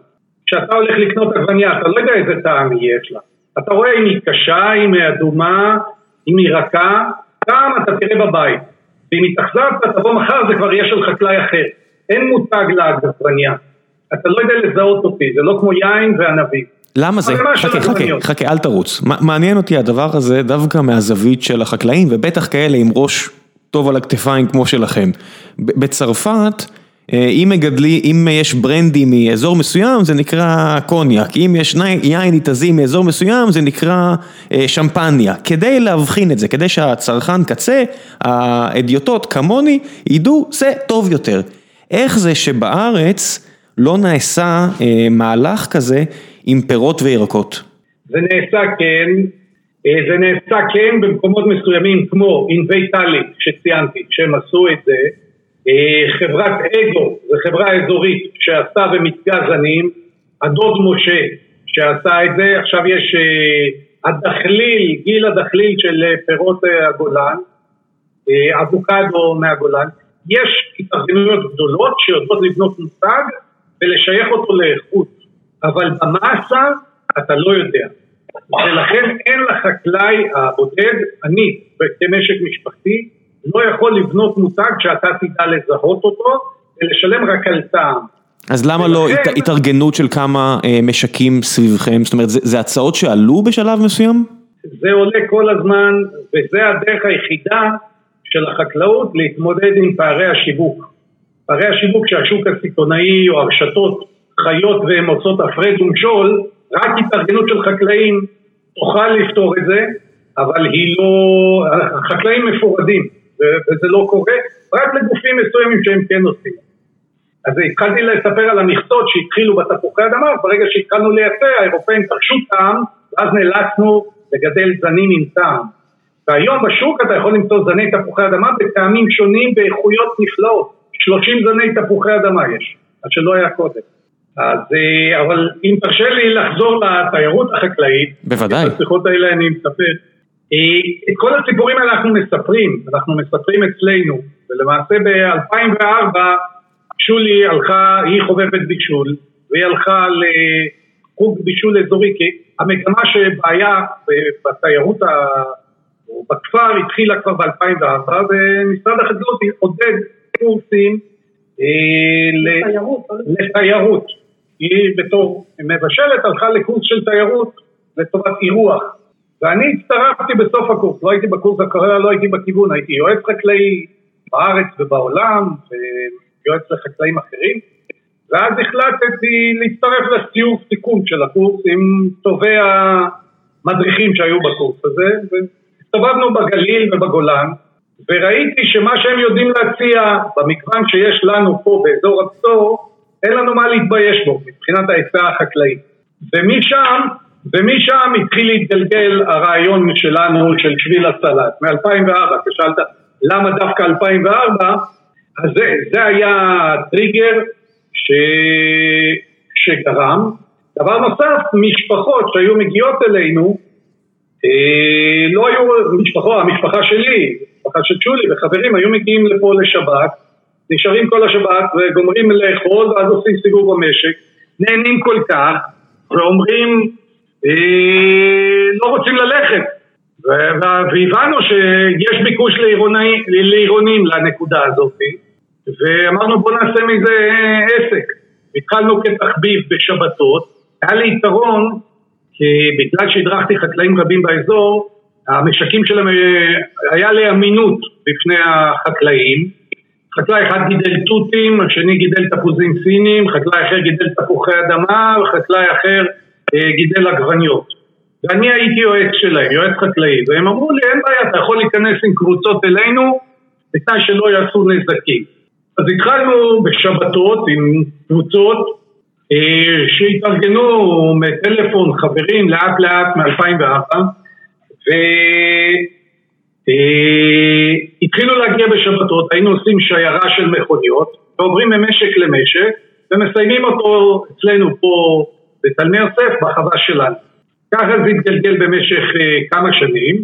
Speaker 3: כשאתה הולך לקנות עגבניה, אתה לא יודע איזה טעם יש לה. אתה רואה אם היא קשה, אם היא אדומה, אם היא רכה, טעם אתה תראה בבית. ואם התאכזבת, תבוא מחר, זה כבר יהיה של חקלאי אחר. אין מותג לעגבניה. אתה לא יודע לזהות אותי, זה לא כמו יין וענבים.
Speaker 1: למה זה? חכה, חכה, חכה, אל תרוץ. מעניין אותי הדבר הזה דווקא מהזווית של החקלאים, ובטח כאלה עם ראש טוב על הכתפיים כמו שלכם. בצרפת, אה, אם מגדלי, אם יש ברנדי מאזור מסוים זה נקרא קוניאק, אם יש יין איטזי מאזור מסוים זה נקרא אה, שמפניה, כדי להבחין את זה, כדי שהצרכן קצה, האדיוטות כמוני, ידעו זה טוב יותר. איך זה שבארץ לא נעשה אה, מהלך כזה עם פירות וירקות?
Speaker 3: זה נעשה כן, אה, זה נעשה כן במקומות מסוימים כמו ענבי טלי שציינתי, שהם עשו את זה, אה, חברת אגו, זו חברה אזורית שעשתה במתגה זנים, הדוד משה שעשה את זה, עכשיו יש הדחליל, גיל הדחליל של פירות הגולן, אבוקדו מהגולן, יש התארגנויות גדולות שיודעות לבנות מושג ולשייך אותו לאיכות, אבל במאסה אתה לא יודע. ולכן אין לחקלאי הבודד, אני כמשק משפחתי, לא יכול לבנות מותג שאתה תדע לזהות אותו ולשלם רק על טעם.
Speaker 1: אז למה לא ולכן... לא התארגנות של כמה אה, משקים סביבכם? זאת אומרת, זה, זה הצעות שעלו בשלב מסוים?
Speaker 3: זה עולה כל הזמן, וזה הדרך היחידה של החקלאות להתמודד עם פערי השיווק. פערי השיווק שהשוק הסיטונאי או הרשתות חיות והן עושות הפרד ומשול, רק התארגנות של חקלאים תוכל לפתור את זה, אבל היא לא... החקלאים מפורדים, וזה לא קורה, רק לגופים מסוימים שהם כן עושים. אז התחלתי לספר על המכסות שהתחילו בתפוחי אדמה, ברגע שהתחלנו לייצא, האירופאים תרשו טעם, ואז נאלצנו לגדל זנים עם טעם. והיום בשוק אתה יכול למצוא זני תפוחי אדמה בטעמים שונים באיכויות נפלאות. 30 זני תפוחי אדמה יש, מה שלא היה קודם. אז אה, אבל אם תרשה לי לחזור לתיירות החקלאית,
Speaker 1: בוודאי.
Speaker 3: בשיחות האלה אני מספר. אה, את כל הסיפורים האלה אנחנו מספרים, אנחנו מספרים אצלנו, ולמעשה ב-2004 שולי הלכה, היא חובבת בישול, והיא הלכה לחוג בישול אזורי, כי המגמה שבעיה בתיירות ה... בכפר התחילה כבר ב-2004 ומשרד החקלאות עודד קורסים אה, לתיירות. לתיירות. היא בתור מבשלת הלכה לקורס של תיירות לטובת אירוח. ואני הצטרפתי בסוף הקורס, לא הייתי בקורס הקריירה, לא הייתי בכיוון, הייתי יועץ חקלאי בארץ ובעולם, ויועץ לחקלאים אחרים, ואז החלטתי להצטרף לסיור סיכום של הקורס עם טובי המדריכים שהיו בקורס הזה, והסתובבנו בגליל ובגולן, וראיתי שמה שהם יודעים להציע במגוון שיש לנו פה באזור הפטור, אין לנו מה להתבייש בו מבחינת ההיצע החקלאי. ומשם, ומשם התחיל להתגלגל הרעיון שלנו של שביל הסלט, מ-2004, כשאלת למה דווקא 2004, אז זה, זה היה טריגר ש... שגרם. דבר נוסף, משפחות שהיו מגיעות אלינו, לא היו משפחות, המשפחה שלי, המשפחה של שולי וחברים היו מגיעים לפה לשבת, נשארים כל השבת וגומרים לאכול ואז עושים סיבוב במשק, נהנים כל כך ואומרים אה, לא רוצים ללכת. והבנו שיש ביקוש לעירונים לנקודה הזאת ואמרנו בוא נעשה מזה עסק. התחלנו כתחביב בשבתות היה לי יתרון כי בגלל שהדרכתי חקלאים רבים באזור המשקים שלהם היה לי אמינות בפני החקלאים חקלאי אחד גידל תותים, השני גידל תפוזים סינים, חקלאי אחר גידל תפוחי אדמה, וחקלאי אחר אה, גידל עגבניות. ואני הייתי יועץ שלהם, יועץ חקלאי, והם אמרו לי אין בעיה, אתה יכול להיכנס עם קבוצות אלינו, בתנאי שלא יעשו נזקים. אז התחלנו בשבתות עם קבוצות אה, שהתארגנו מטלפון חברים לאט לאט מ-2004 והתחילו להגיע בשבתות, היינו עושים שיירה של מכוניות ועוברים ממשק למשק ומסיימים אותו אצלנו פה בתלמי יוסף בחווה שלנו. ככה זה התגלגל במשך אה, כמה שנים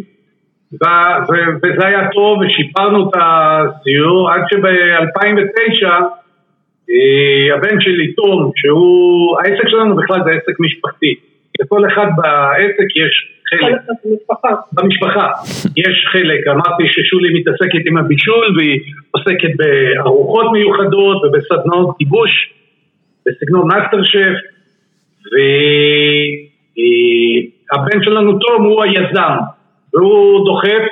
Speaker 3: וזה היה טוב ושיפרנו את הסיור עד שב-2009 אה, הבן שלי תום, שהוא, העסק שלנו בכלל זה עסק משפחתי. לכל אחד בעסק יש חלק. במשפחה. במשפחה. יש חלק, אמרתי ששולי מתעסקת עם הבישול והיא עוסקת בארוחות מיוחדות ובסדנאות גיבוש בסגנון מאסטר שף והבן שלנו תום הוא היזם והוא דוחף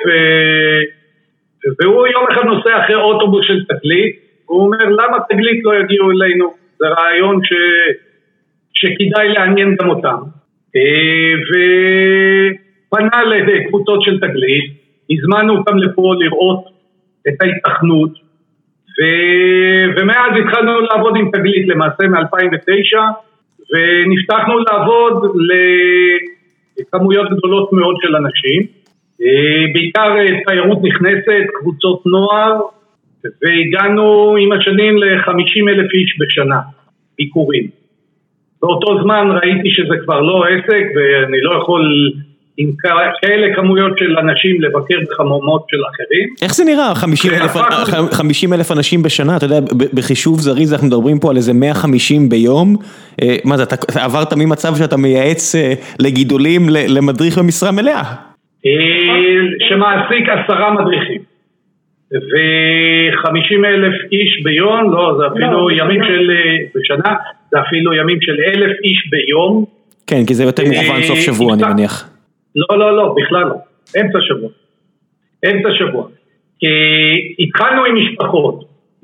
Speaker 3: והוא יום אחד נוסע אחרי אוטובוס של תקליט הוא אומר למה תגלית לא יגיעו אלינו? זה רעיון ש... שכדאי לעניין גם אותם. אה, ופנה לקבוצות של תגלית, הזמנו אותם לפה לראות את ההתכנות, ו... ומאז התחלנו לעבוד עם תגלית למעשה מ-2009, ונפתחנו לעבוד לכמויות גדולות מאוד של אנשים, אה, בעיקר אה, תיירות נכנסת, קבוצות נוער, והגענו עם השנים ל-50 אלף איש בשנה, ביקורים. באותו זמן ראיתי שזה כבר לא עסק ואני לא יכול עם כאלה כמויות של אנשים לבקר בחממות של אחרים.
Speaker 1: איך זה נראה 50 אלף אנשים בשנה, אתה יודע, בחישוב זריז אנחנו מדברים פה על איזה 150 ביום, אה, מה זה, אתה עברת ממצב שאתה מייעץ אה, לגידולים למדריך במשרה מלאה?
Speaker 3: אה, שמעסיק עשרה מדריכים. ו-50 אלף איש ביום, לא, זה אפילו לא, ימים לא. של, בשנה, זה אפילו ימים של אלף איש ביום.
Speaker 1: כן, כי זה יותר אה, מוכוון סוף שבוע, אני מניח.
Speaker 3: לא, לא, לא, בכלל לא. אמצע שבוע. אמצע שבוע. כי התחלנו עם משפחות,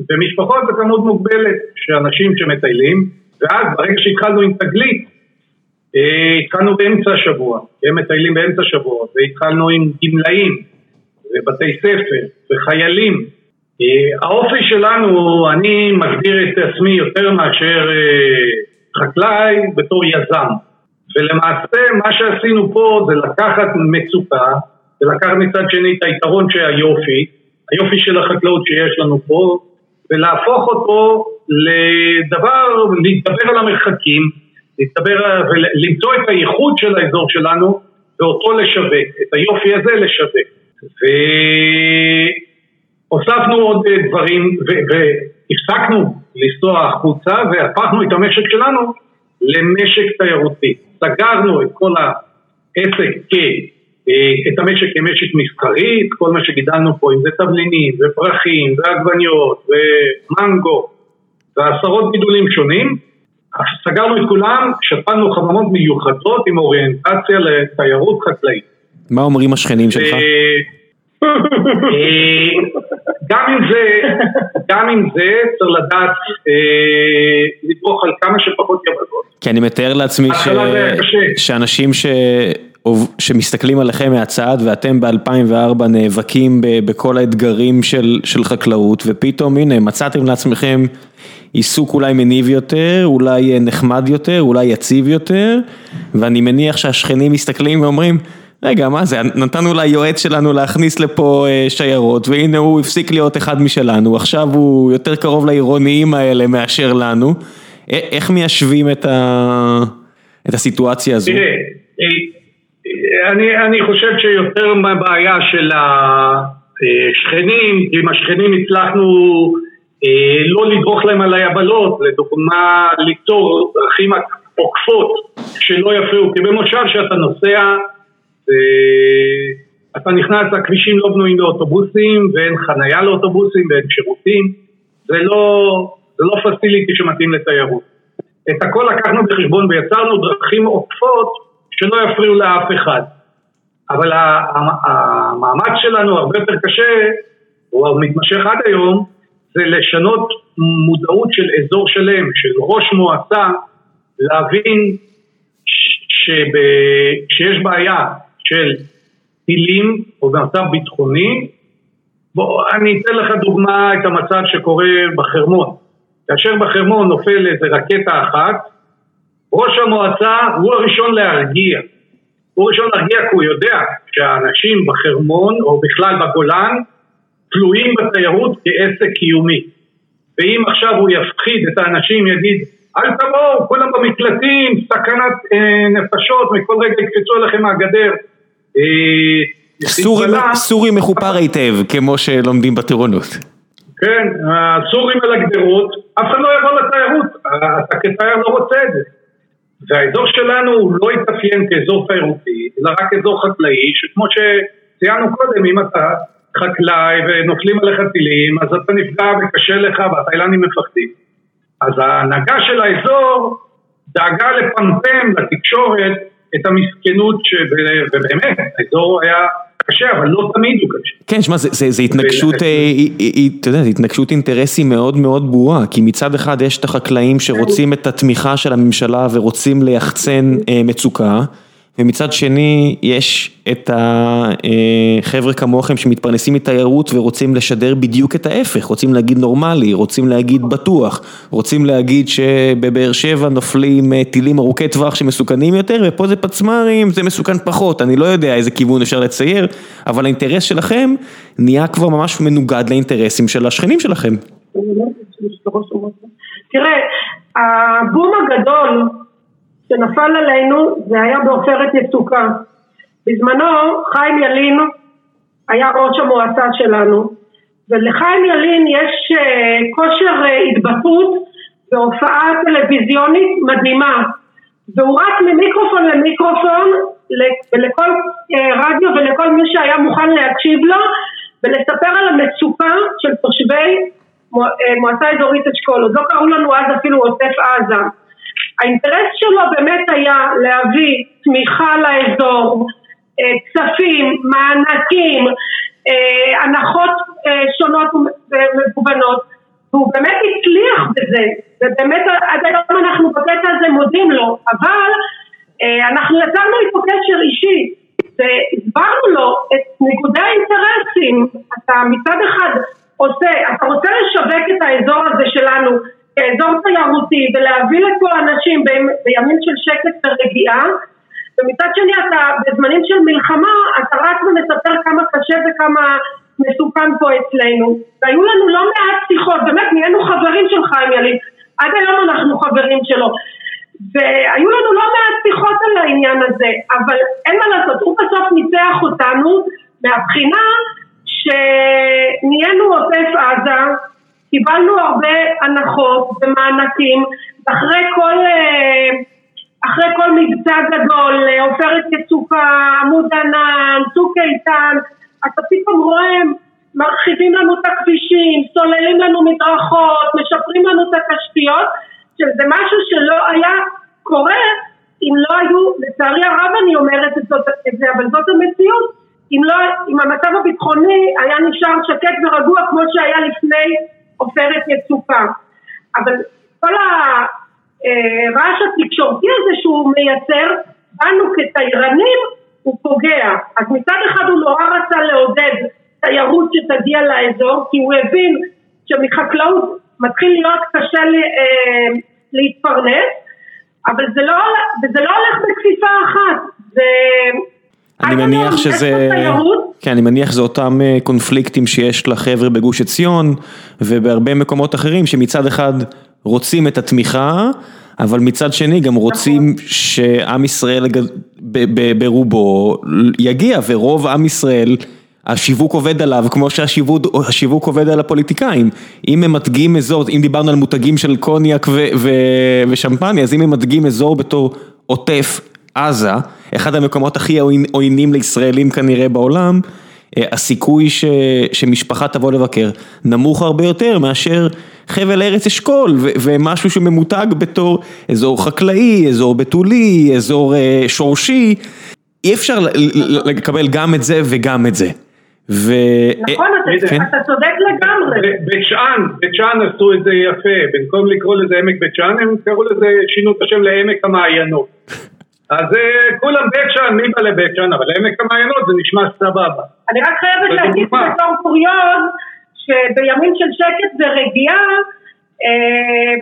Speaker 3: ומשפחות זה כמות מוגבלת של אנשים שמטיילים, ואז ברגע שהתחלנו עם תגלית, אה, התחלנו באמצע השבוע, הם מטיילים באמצע השבוע, והתחלנו עם גמלאים, ובתי ספר, וחיילים. אה, האופי שלנו, אני מגדיר את עצמי יותר מאשר חקלאי בתור יזם. ולמעשה מה שעשינו פה זה לקחת מצוקה, ולקחת מצד שני את היתרון של היופי, היופי של החקלאות שיש לנו פה, ולהפוך אותו לדבר, להתגבר על המרחקים, להתגבר ולמצוא את הייחוד של האזור שלנו ואותו לשווק, את היופי הזה לשווק. והוספנו עוד דברים והפסקנו לנסוע החוצה והפכנו את המשק שלנו למשק תיירותי. סגרנו את כל העסק כ... אה, את המשק כמשק מסחרי, את כל מה שגידלנו פה, אם זה תבלינים ופרחים ועגבניות ומנגו ועשרות גידולים שונים, סגרנו את כולם, שפלנו חממות מיוחדות עם אוריינטציה לתיירות חקלאית.
Speaker 1: מה אומרים השכנים שלך? אה,
Speaker 3: אה, גם עם זה, גם עם זה צריך לדעת לדרוך על כמה שפחות יבדות.
Speaker 1: כי אני מתאר לעצמי שאנשים ש... שמסתכלים עליכם מהצד ואתם ב-2004 נאבקים בכל האתגרים של, של חקלאות ופתאום הנה מצאתם לעצמכם עיסוק אולי מניב יותר, אולי נחמד יותר, אולי יציב יותר ואני מניח שהשכנים מסתכלים ואומרים רגע מה זה? נתנו ליועץ שלנו להכניס לפה אה, שיירות והנה הוא הפסיק להיות אחד משלנו. עכשיו הוא יותר קרוב לעירוניים האלה מאשר לנו. איך מיישבים את, ה... את הסיטואציה הזו?
Speaker 3: תראה אני, אני חושב שיותר מהבעיה של השכנים, עם השכנים הצלחנו אה, לא לדרוך להם על היבלות, לדוגמה ליצור דרכים עוקפות שלא יפריעו, כי במושב שאתה נוסע אתה נכנס, הכבישים לא בנויים לאוטובוסים ואין חנייה לאוטובוסים ואין שירותים, זה לא, זה לא פסיליטי שמתאים לתיירות. את הכל לקחנו בחשבון ויצרנו דרכים עוקפות שלא יפריעו לאף אחד. אבל המאמץ שלנו הרבה יותר קשה, הוא מתמשך עד היום, זה לשנות מודעות של אזור שלם, של ראש מועצה, להבין שיש בעיה של טילים או במצב ביטחוני, בוא, אני אתן לך דוגמה את המצב שקורה בחרמון. כאשר בחרמון נופל איזה רקטה אחת, ראש המועצה הוא הראשון להרגיע. הוא הראשון להרגיע כי הוא יודע שהאנשים בחרמון או בכלל בגולן תלויים בתיירות כעסק קיומי. ואם עכשיו הוא יפחיד את האנשים, יגיד אל תבואו, כולם במקלטים, סכנת אה, נפשות, מכל רגע יקפצו עליכם מהגדר.
Speaker 1: אה, סורי, סורי מחופר היטב, כמו שלומדים בטירונות.
Speaker 3: כן, הסורים על הגדרות, אף אחד לא יבוא לתיירות, אתה כתייר לא רוצה את זה. והאזור שלנו הוא לא התאפיין כאזור תיירותי, אלא רק אזור חקלאי, שכמו שציינו קודם, אם אתה חקלאי ונופלים עליך טילים, אז אתה נפגע וקשה לך והתאילנדים מפחדים. אז ההנהגה של האזור דאגה לפמפם לתקשורת את המסכנות, ובאמת, האזור היה קשה, אבל לא תמיד הוא קשה.
Speaker 1: כן, שמע, זה התנגשות, אה, אתה יודע, זה התנגשות אינטרסים מאוד מאוד ברורה, כי מצד אחד יש את החקלאים שרוצים את התמיכה של הממשלה ורוצים ליחצן אה, מצוקה. ומצד שני יש את החבר'ה כמוכם שמתפרנסים מתיירות ורוצים לשדר בדיוק את ההפך, רוצים להגיד נורמלי, רוצים להגיד בטוח, רוצים להגיד שבבאר שבע נופלים אה, טילים ארוכי טווח שמסוכנים יותר ופה זה פצמ"רים, זה מסוכן פחות, אני לא יודע איזה כיוון אפשר לצייר, אבל האינטרס שלכם נהיה כבר ממש מנוגד לאינטרסים של השכנים שלכם.
Speaker 2: תראה, הבום הגדול שנפל עלינו זה היה בעופרת יצוקה. בזמנו חיים ילין היה ראש המועצה שלנו ולחיים ילין יש אה, כושר אה, התבטאות והופעה טלוויזיונית מדהימה. והוא רץ ממיקרופון למיקרופון ולכל אה, רדיו ולכל מי שהיה מוכן להקשיב לו ולספר על המצוקה של תושבי מועצה אזורית אשכול, עוד לא קראו לנו אז אפילו עוטף עזה האינטרס שלו באמת היה להביא תמיכה לאזור, אה, כספים, מענקים, אה, הנחות אה, שונות ומגוונות והוא באמת הצליח בזה ובאמת עד היום אנחנו מודים לו, אבל אנחנו יצרנו איתו קשר אישי והסברנו לו את ניגודי האינטרסים, אתה מצד אחד עושה, אתה רוצה לשווק את האזור הזה שלנו כאזור תיירותי ולהביא לפה אנשים בימים של שקט ורגיעה. ומצד שני אתה בזמנים של מלחמה אתה רק ומספר כמה קשה וכמה מסוכן פה אצלנו. והיו לנו לא מעט שיחות, באמת נהיינו חברים של חיים ילין עד היום אנחנו חברים שלו. והיו לנו לא מעט שיחות על העניין הזה, אבל אין מה לעשות, הוא בסוף ניצח אותנו מהבחינה שנהיינו עוטף עזה, קיבלנו הרבה הנחות ומענקים, אחרי כל, אחרי כל מבצע גדול, עופרת יצוקה, עמוד ענן, צוק איתן, אתה פתאום רואה מרחיבים לנו את הכבישים, סוללים לנו מדרכות, משפרים לנו את התשתיות שזה משהו שלא היה קורה אם לא היו, לצערי הרב אני אומרת את זה, אבל זאת המציאות, אם, לא, אם המצב הביטחוני היה נשאר שקט ורגוע כמו שהיה לפני עופרת יצוקה. אבל כל הרעש התקשורתי הזה שהוא מייצר, בנו כתיירנים הוא פוגע. אז מצד אחד הוא נורא רצה לעודד תיירות שתגיע לאזור, כי הוא הבין שמחקלאות מתחיל להיות קשה לי, אה, להתפרנס, אבל זה לא, זה לא הולך בכפיפה אחת, זה...
Speaker 1: אני מניח שזה, כן, אני מניח שזה אותם אה, קונפליקטים שיש לחבר'ה בגוש עציון ובהרבה מקומות אחרים שמצד אחד רוצים את התמיכה, אבל מצד שני גם רוצים נכון. שעם ישראל ברובו יגיע ורוב עם ישראל השיווק עובד עליו כמו שהשיווק עובד על הפוליטיקאים. אם ממתגים אזור, אם דיברנו על מותגים של קוניאק ושמפניה, אז אם ממתגים אזור בתור עוטף עזה, אחד המקומות הכי עוינים לישראלים כנראה בעולם, אה, הסיכוי ש, שמשפחה תבוא לבקר נמוך הרבה יותר מאשר חבל ארץ אשכול ומשהו שממותג בתור אזור חקלאי, אזור בתולי, אזור אה, שורשי, אי אפשר לקבל גם את זה וגם את זה.
Speaker 2: ו... נכון, אתה כן? אתה צודק לגמרי.
Speaker 3: בית שאן, בית שאן עשו את זה יפה, במקום לקרוא לזה עמק בית שאן, הם קראו לזה, שינו את השם לעמק המעיינות. אז אה, כולם בית שאן, מי בא לבית שאן, אבל עמק המעיינות זה נשמע סבבה.
Speaker 2: אני רק חייבת להגיד בתור קוריוז, שבימים של שקט ורגיעה, אה,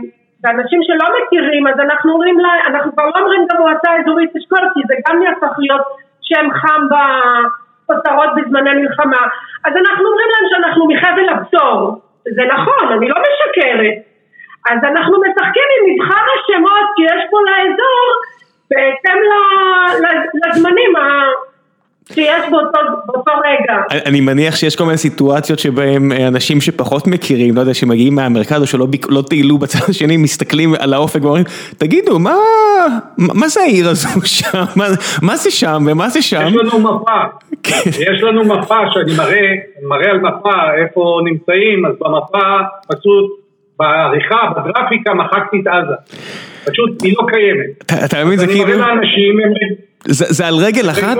Speaker 2: ואנשים שלא מכירים, אז אנחנו אומרים לה, אנחנו כבר לא אומרים גם מועצה אזורית אשכול, כי זה גם יהפך להיות שם חם ב... כותרות בזמני מלחמה. אז אנחנו אומרים להם שאנחנו מחבל הבשור. זה נכון, אני לא משקרת. אז אנחנו משחקים עם מבחר השמות שיש פה לאזור בהתאם לזמנים שיש באותו, באותו רגע.
Speaker 1: אני מניח שיש כל מיני סיטואציות שבהם אה, אנשים שפחות מכירים, לא יודע, שמגיעים מהמרכז או שלא לא טיילו בצד השני, מסתכלים על האופק ואומרים, תגידו, מה, מה זה העיר הזו שם? מה, מה זה שם ומה זה שם?
Speaker 3: יש לנו מפה, כן. יש לנו מפה שאני מראה, מראה על מפה איפה נמצאים, אז במפה פשוט בעריכה, בגרפיקה, מחקתי את עזה. פשוט היא לא קיימת.
Speaker 1: אתה מבין, זה כאילו... אני מראה לאנשים, זה על רגל אחת,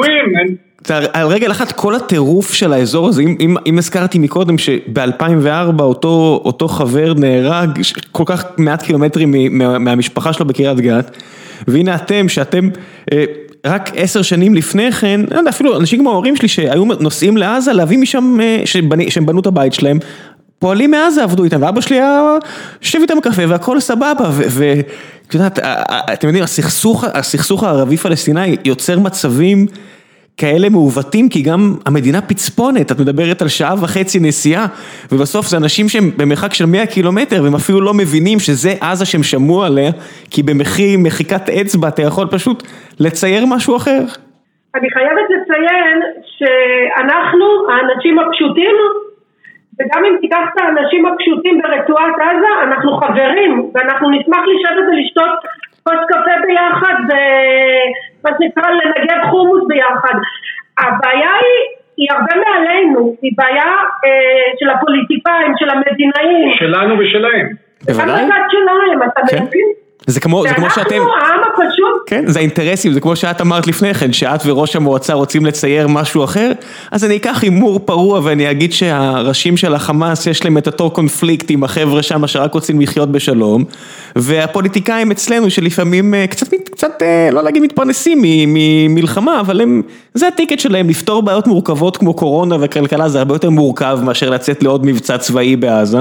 Speaker 1: על רגל אחת כל הטירוף של האזור הזה, אם אם, אם הזכרתי מקודם שב-2004 אותו אותו חבר נהרג כל כך מעט קילומטרים מהמשפחה שלו בקריית גת, והנה אתם שאתם אה, רק עשר שנים לפני כן, לא אפילו אנשים כמו ההורים שלי שהיו נוסעים לעזה להביא משם, אה, שהם בנו את הבית שלהם, פועלים מעזה עבדו איתם, ואבא שלי היה יושב איתם קפה והכל סבבה, ואת יודעת, אתם יודעים, הסכסוך, הסכסוך הערבי-פלסטיני יוצר מצבים כאלה מעוותים, כי גם המדינה פצפונת, את מדברת על שעה וחצי נסיעה, ובסוף זה אנשים שהם במרחק של 100 קילומטר, והם אפילו לא מבינים שזה עזה שהם שמעו עליה, כי במחי מחיקת אצבע אתה יכול פשוט לצייר משהו אחר.
Speaker 2: אני חייבת לציין שאנחנו, האנשים הפשוטים, וגם אם תיקח את האנשים הפשוטים ברצועת עזה, אנחנו חברים, ואנחנו נשמח לשבת ולשתות כוס קפה ביחד, ומה שנקרא לנגב חומוס ביחד. הבעיה היא, היא הרבה מעלינו, היא בעיה אה, של הפוליטיקאים, של המדינאים.
Speaker 3: שלנו ושלהם.
Speaker 2: בוודאי. גם בצד שלהם, אתה כן. מבין?
Speaker 1: זה כמו, זה כמו שאתם...
Speaker 2: אנחנו העם הפשוט...
Speaker 1: כן, זה האינטרסים, זה כמו שאת אמרת לפני כן, שאת וראש המועצה רוצים לצייר משהו אחר, אז אני אקח הימור פרוע ואני אגיד שהראשים של החמאס יש להם את אותו קונפליקט עם החבר'ה שם שרק רוצים לחיות בשלום, והפוליטיקאים אצלנו שלפעמים אה, קצת, קצת, אה, לא להגיד מתפרנסים ממלחמה, אבל הם, זה הטיקט שלהם, לפתור בעיות מורכבות כמו קורונה וכלכלה זה הרבה יותר מורכב מאשר לצאת לעוד מבצע צבאי בעזה,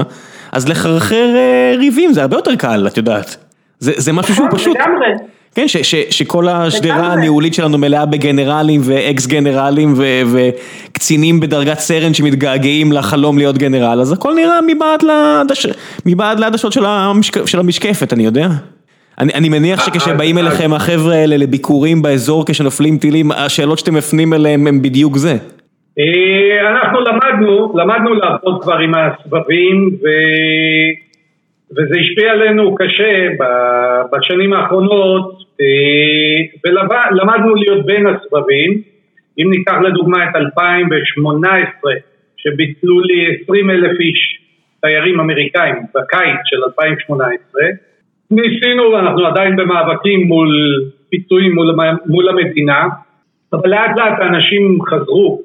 Speaker 1: אז לחרחר אה, ריבים זה הרבה יותר קל, את יודעת. זה, זה משהו שהוא פשוט.
Speaker 2: לגמרי.
Speaker 1: כן, ש, ש, שכל השדרה. הניהולית שלנו מלאה בגנרלים ואקס גנרלים ו, וקצינים בדרגת סרן שמתגעגעים לחלום להיות גנרל, אז הכל נראה מבעד, לעדש, מבעד לעדשות של, המשק, של המשקפת, אני יודע. אני, אני מניח שכשבאים
Speaker 3: אז-
Speaker 1: אליכם החבר'ה האלה לביקורים באזור כשנופלים טילים, השאלות שאתם מפנים אליהם הם בדיוק זה.
Speaker 3: אה, אנחנו למדנו, למדנו לעבוד כבר עם הסבבים ו... וזה השפיע עלינו קשה בשנים האחרונות אה, ולמדנו להיות בין הסבבים. אם ניקח לדוגמה את 2018 שביטלו לי 20 אלף איש תיירים אמריקאים בקיץ של 2018 ניסינו, אנחנו עדיין במאבקים מול פיצויים מול, מול המדינה אבל לאט לאט האנשים חזרו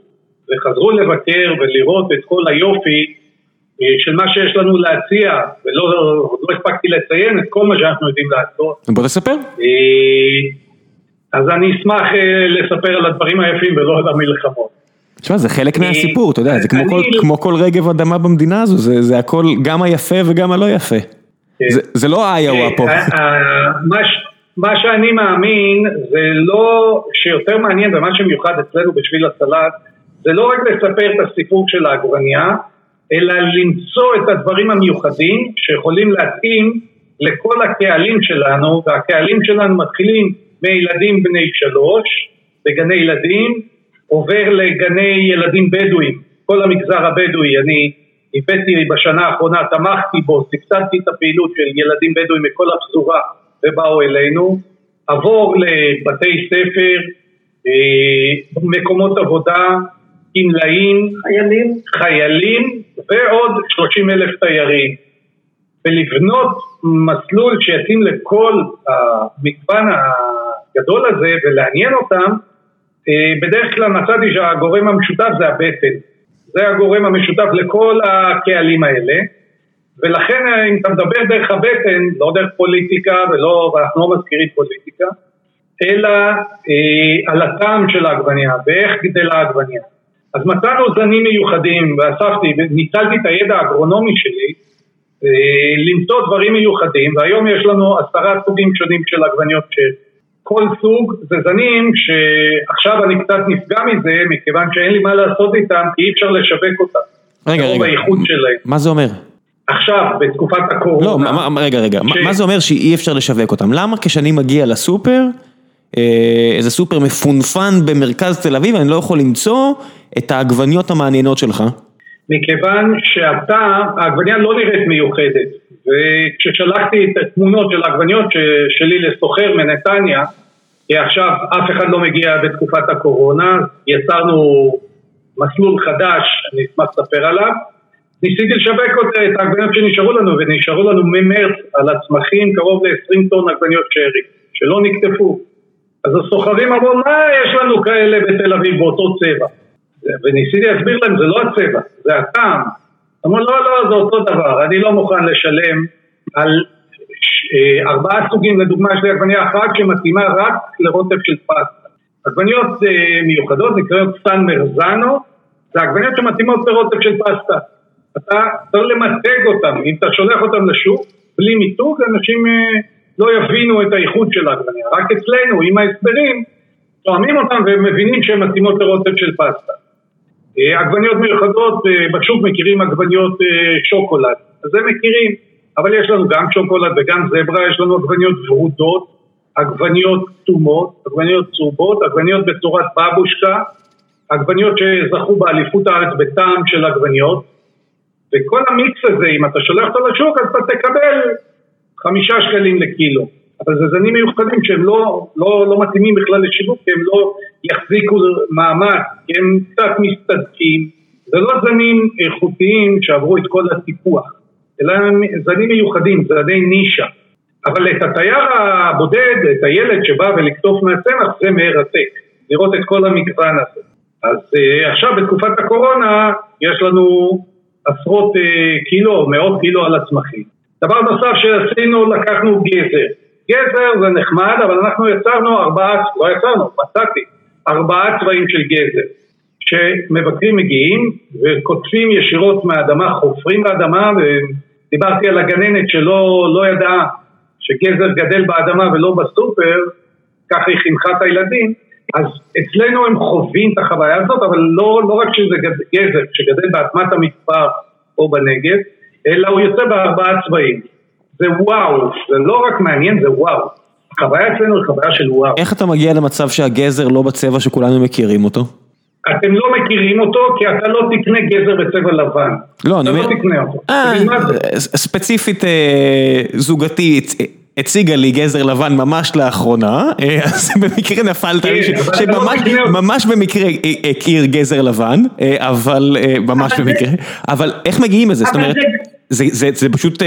Speaker 3: וחזרו לבקר ולראות את כל היופי של מה שיש לנו להציע, ולא לא הספקתי לציין את כל מה שאנחנו יודעים לעשות.
Speaker 1: בוא תספר.
Speaker 3: אה, אז אני אשמח אה, לספר על הדברים היפים ולא על המלחמות.
Speaker 1: תשמע, זה חלק מהסיפור, אתה יודע, זה כמו
Speaker 3: אני-
Speaker 1: כל, כמו כל רגב אדמה במדינה הזו, זה, זה הכל גם היפה וגם הלא יפה. זה, זה לא איואה פה.
Speaker 3: אה, אה, מה מה שאני מאמין זה לא, שיותר מעניין ומה שמיוחד אצלנו בשביל הסלט זה לא רק לספר את הסיפור של העגבנייה אלא למצוא את הדברים המיוחדים שיכולים להתאים לכל הקהלים שלנו והקהלים שלנו מתחילים מילדים בני שלוש בגני ילדים עובר לגני ילדים בדואים כל המגזר הבדואי. אני הבאתי בשנה האחרונה, תמכתי בו, סבסדתי את הפעילות של ילדים בדואים מכל הפזורה ובאו אלינו, עבור לבתי ספר, אה, מקומות עבודה, גמלאים,
Speaker 2: חיילים.
Speaker 3: חיילים ועוד 30 אלף תיירים. ולבנות מסלול שיתאים לכל המגוון הגדול הזה ולעניין אותם, אה, בדרך כלל מצאתי שהגורם המשותף זה הבטן. זה הגורם המשותף לכל הקהלים האלה, ולכן אה, אם אתה מדבר דרך הבטן, לא דרך פוליטיקה ולא, ואנחנו לא מזכירים פוליטיקה, אלא אה, על הטעם של העגבנייה ואיך גדלה העגבנייה. אז מצאנו זנים מיוחדים ואספתי וניצלתי את הידע האגרונומי שלי אה, למצוא דברים מיוחדים והיום יש לנו עשרה סוגים שונים של עגבניות שכל סוג זה זנים שעכשיו אני קצת נפגע מזה מכיוון שאין לי מה לעשות איתם כי אי אפשר לשווק אותם.
Speaker 1: רגע, רגע. מה זה אומר?
Speaker 3: עכשיו, בתקופת הקורונה,
Speaker 1: לא, מה- רגע, רגע, מה-
Speaker 3: ש-
Speaker 1: מה זה אומר שאי אפשר לשווק אותם? למה כשאני מגיע לסופר, איזה סופר מפונפן במרכז תל אביב, אני לא יכול למצוא את העגבניות המעניינות שלך?
Speaker 3: מכיוון שאתה, העגבנייה לא נראית מיוחדת וכששלחתי את התמונות של העגבניות שלי לסוחר מנתניה כי עכשיו אף אחד לא מגיע בתקופת הקורונה, יצרנו מסלול חדש, אני אשמח לספר עליו ניסיתי לשווק את העגבניות שנשארו לנו ונשארו לנו ממרץ על הצמחים קרוב ל-20 טון עגבניות שרי שלא נקטפו אז הסוחרים אמרו מה יש לנו כאלה בתל אביב באותו צבע וניסיתי להסביר להם, זה לא הצבע, זה הטעם. אמרו, לא, לא, זה אותו דבר, אני לא מוכן לשלם על אה, ארבעה סוגים, לדוגמה יש לי עגבנייה אחת שמתאימה רק לרוטב של פסטה. עגבניות אה, מיוחדות נקראות סן מרזנו, זה עגבניות שמתאימות לרוטב של פסטה. אתה צריך למתג אותם, אם אתה שולח אותם לשוק, בלי מיתוג, אנשים אה, לא יבינו את האיכות של העגבנייה. רק אצלנו, עם ההסברים, תואמים אותם ומבינים שהן מתאימות לרוטב של פסטה. אה, עגבניות מיוחדות, אה, בשוק מכירים עגבניות אה, שוקולד, אז זה מכירים, אבל יש לנו גם שוקולד וגם זברה, יש לנו עגבניות ורודות, עגבניות כתומות, עגבניות צהובות, עגבניות בצורת בבושקה, עגבניות שזכו באליפות הארץ בטעם של עגבניות, וכל המיקס הזה, אם אתה שולח אותו לשוק, אז אתה תקבל חמישה שקלים לקילו. אבל זה זנים מיוחדים שהם לא, לא, לא מתאימים בכלל לשיווק, כי הם לא יחזיקו מעמד, כי הם קצת מסתדקים. זה לא זנים איכותיים שעברו את כל הטיפוח, אלא הם זנים מיוחדים, זני נישה. אבל את התייר הבודד, את הילד שבא ולקטוף מהצמח, זה מרתק, לראות את כל המגוון הזה. אז uh, עכשיו בתקופת הקורונה יש לנו עשרות uh, קילו, מאות קילו על הצמחים. דבר נוסף שעשינו, לקחנו גזר. גזר זה נחמד, אבל אנחנו יצרנו ארבעה, לא יצרנו, מצאתי, ארבעה צבעים של גזר. שמבקרים מגיעים וקוטפים ישירות מהאדמה, חופרים באדמה, ודיברתי על הגננת שלא לא ידעה שגזר גדל באדמה ולא בסופר, ככה היא חינכה את הילדים, אז אצלנו הם חווים את החוויה הזאת, אבל לא, לא רק שזה גזר שגדל באדמת המדבר או בנגב, אלא הוא יוצא בארבעה צבעים. זה וואו, זה לא רק מעניין, זה וואו. החוויה אצלנו היא חוויה של וואו.
Speaker 1: איך אתה מגיע למצב שהגזר לא בצבע שכולנו מכירים אותו?
Speaker 3: אתם לא מכירים אותו כי אתה לא תקנה גזר בצבע לבן.
Speaker 1: לא, אני
Speaker 3: אומר...
Speaker 1: אתה
Speaker 3: לא תקנה אותו.
Speaker 1: אה, ספציפית אה, זוגתי הציגה לי גזר לבן ממש לאחרונה, אה, אז במקרה נפלת לי, כן, שממש במקרה הכיר גזר לבן, אבל ממש במקרה, אבל איך מגיעים לזה? זאת אומרת, זה פשוט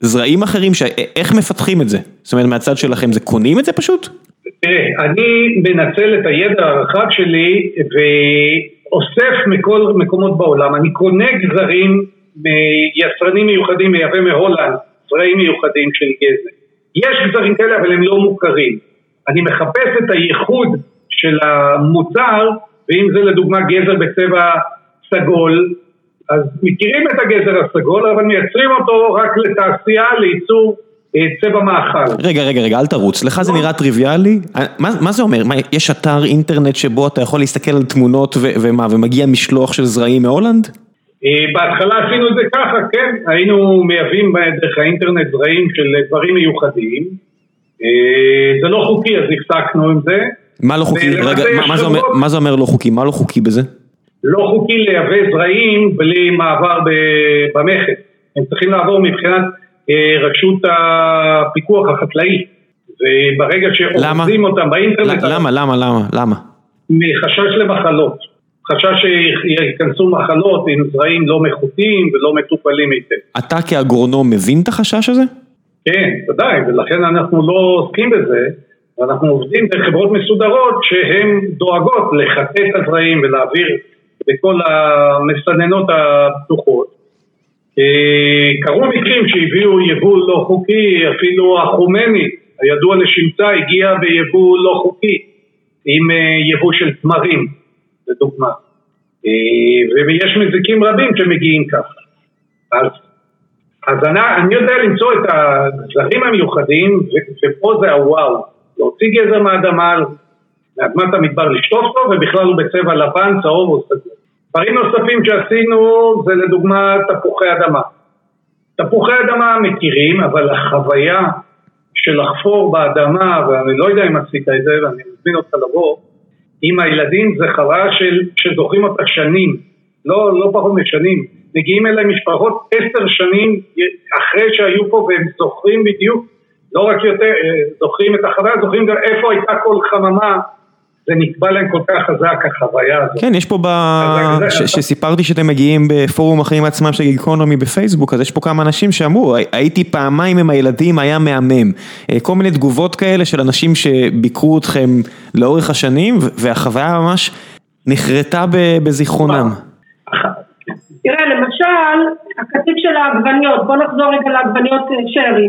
Speaker 1: זרעים אחרים, איך מפתחים את זה? זאת אומרת מהצד שלכם זה קונים את זה פשוט?
Speaker 3: תראה, אני מנצל את הידע הרחב שלי ואוסף מכל מקומות בעולם. אני קונה גזרים מיצרנים מיוחדים, מייבא מהולנד, זרעים מיוחדים של גזר. יש גזרים כאלה אבל הם לא מוכרים. אני מחפש את הייחוד של המוצר, ואם זה לדוגמה גזר בצבע סגול, אז מכירים את הגזר הסגול, אבל מייצרים אותו רק לתעשייה, לייצור צבע מאכל.
Speaker 1: רגע, רגע, רגע, אל תרוץ, לך זה נראה טריוויאלי? מה, מה זה אומר? מה, יש אתר אינטרנט שבו אתה יכול להסתכל על תמונות ו- ומה, ומגיע משלוח של זרעים מהולנד?
Speaker 3: אה, בהתחלה עשינו את זה ככה, כן, היינו מייבאים דרך האינטרנט זרעים של דברים מיוחדים. אה, זה לא חוקי, אז הפסקנו עם זה.
Speaker 1: מה לא חוקי? רגע, מה, מה, זה אומר, מה זה אומר לא חוקי? מה לא חוקי בזה?
Speaker 3: לא חוקי לייבא זרעים בלי מעבר במכס. הם צריכים לעבור מבחינת... אה, רשות הפיקוח החקלאי, וברגע שאורזים אותם באינטרנט...
Speaker 1: למה, למה, למה, למה?
Speaker 3: מחשש למחלות. חשש שייכנסו מחלות עם זרעים לא מחוטים ולא מטופלים היטב.
Speaker 1: אתה כאגרונום מבין את החשש הזה?
Speaker 3: כן, ודאי, ולכן אנחנו לא עוסקים בזה, ואנחנו עובדים בחברות מסודרות שהן דואגות לחטא את הזרעים ולהעביר בכל המסננות הפתוחות. אה, קרו מקרים שהביאו יבול לא חוקי, אפילו החומני, הידוע לשמצה, הגיע ביבול לא חוקי, עם אה, יבוא של תמרים, לדוגמה. אה, ויש מזיקים רבים שמגיעים ככה. אז, אז אני, אני יודע למצוא את הזרים המיוחדים, ופה זה הוואו, להוציא גזר מהאדמה, מאדמת המדבר לשטוף אותו, ובכלל הוא בצבע לבן, צהוב או סגור. דברים נוספים שעשינו זה לדוגמה תפוחי אדמה. תפוחי אדמה מכירים, אבל החוויה של לחפור באדמה, ואני לא יודע אם עשית את זה, ואני מזמין אותך לבוא, עם הילדים זה חוויה של, שזוכרים אותה שנים, לא, לא פחות משנים. מגיעים אליי משפחות עשר שנים אחרי שהיו פה והם זוכרים בדיוק, לא רק יותר, זוכרים את החוויה, זוכרים גם איפה הייתה כל חממה זה נקבע להם כל כך חזק החוויה הזאת.
Speaker 1: כן, יש פה ב... שסיפרתי שאתם מגיעים בפורום החיים עצמם של גיקונומי בפייסבוק, אז יש פה כמה אנשים שאמרו, הייתי פעמיים עם הילדים, היה מהמם. אה, כל מיני תגובות כאלה של אנשים שביקרו אתכם לאורך השנים, והחוויה ממש נחרטה בזיכרונם.
Speaker 2: תראה, למשל, הקטיף של העגבניות, בוא נחזור רגע לעגבניות אה, שרי.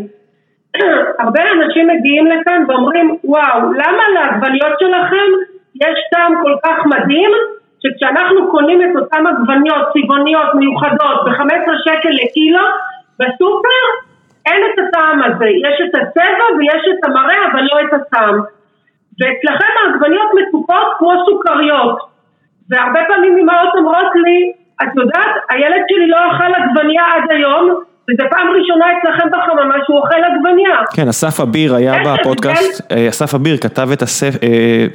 Speaker 2: הרבה אנשים מגיעים לכאן ואומרים, וואו, למה לעגבניות שלכם יש טעם כל כך מדהים, שכשאנחנו קונים את אותן עגבניות צבעוניות מיוחדות ב-15 שקל לקילו, בסופר אין את הטעם הזה, יש את הצבע ויש את המראה אבל לא את הטעם. ואצלכם העגבניות מצופות כמו סוכריות, והרבה פעמים אמהות אומרות לי, את יודעת, הילד שלי לא אכל עגבניה עד היום, וזה פעם ראשונה אצלכם בחממה שהוא אוכל עגבניה.
Speaker 1: כן, אסף אביר היה בפודקאסט, אה, אסף אביר כתב את הספר, אה,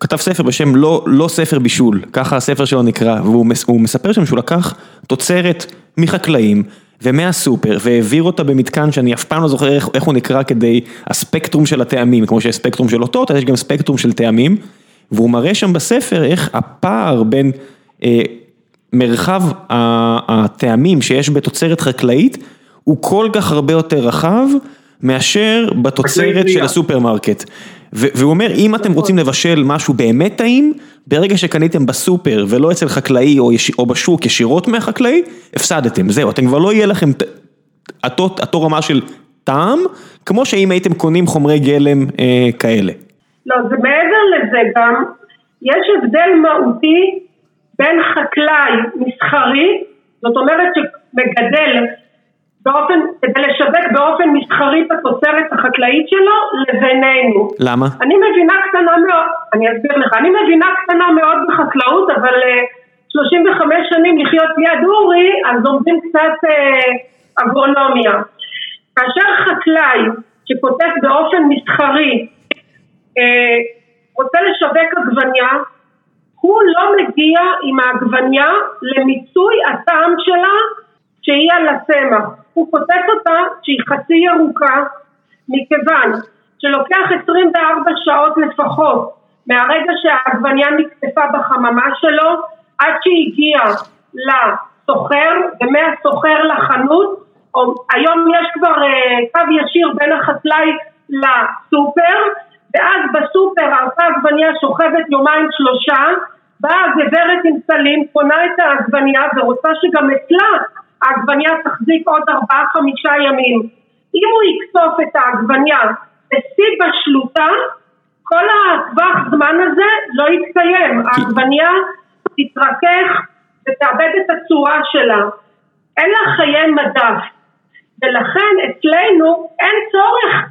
Speaker 1: כתב ספר בשם לא, לא ספר בישול, ככה הספר שלו נקרא, והוא מספר שם שהוא לקח תוצרת מחקלאים ומהסופר והעביר אותה במתקן שאני אף פעם לא זוכר איך, איך הוא נקרא כדי הספקטרום של הטעמים, כמו שיש ספקטרום של אותות, יש גם ספקטרום של טעמים, והוא מראה שם בספר איך הפער בין אה, מרחב הטעמים שיש בתוצרת חקלאית הוא כל כך הרבה יותר רחב מאשר בתוצרת של הסופרמרקט. והוא אומר, אם אתם רוצים לבשל משהו באמת טעים, ברגע שקניתם בסופר ולא אצל חקלאי או בשוק ישירות מהחקלאי, הפסדתם, זהו, אתם כבר לא יהיה לכם אותו רמה של טעם, כמו שאם הייתם קונים חומרי גלם אה, כאלה.
Speaker 2: לא, זה מעבר לזה גם, יש הבדל מהותי בין חקלאי מסחרי, זאת אומרת שמגדל באופן, כדי לשווק באופן מסחרי את התוצרת החקלאית שלו לבינינו.
Speaker 1: למה?
Speaker 2: אני מבינה קטנה מאוד, אני אסביר לך, אני מבינה קטנה מאוד בחקלאות, אבל uh, אה, 35 שנים לחיות יד אורי, אז לומדים קצת uh, אגרונומיה. כאשר חקלאי שכותב באופן מסחרי uh, רוצה לשווק עגבניה, הוא לא מגיע עם העגבניה למיצוי הטעם שלה שהיא על הצמח. הוא כותב אותה שהיא חצי ירוקה מכיוון שלוקח 24 שעות לפחות מהרגע שהעגבניה נקטפה בחממה שלו עד שהיא הגיעה לסוחר ומהסוחר לחנות או, היום יש כבר uh, קו ישיר בין החקלאי לסופר ואז בסופר אותה עגבניה שוכבת יומיים שלושה באה הגברת עם סלים, קונה את העגבניה ורוצה שגם אצלה העגבניה תחזיק עוד ארבעה חמישה ימים. אם הוא יקטוף את העגבניה בשיא בשלוטה, כל הטווח זמן הזה לא יתקיים. העגבניה תתרכך ותאבד את הצורה שלה. אין לה חיי מדף. ולכן אצלנו אין צורך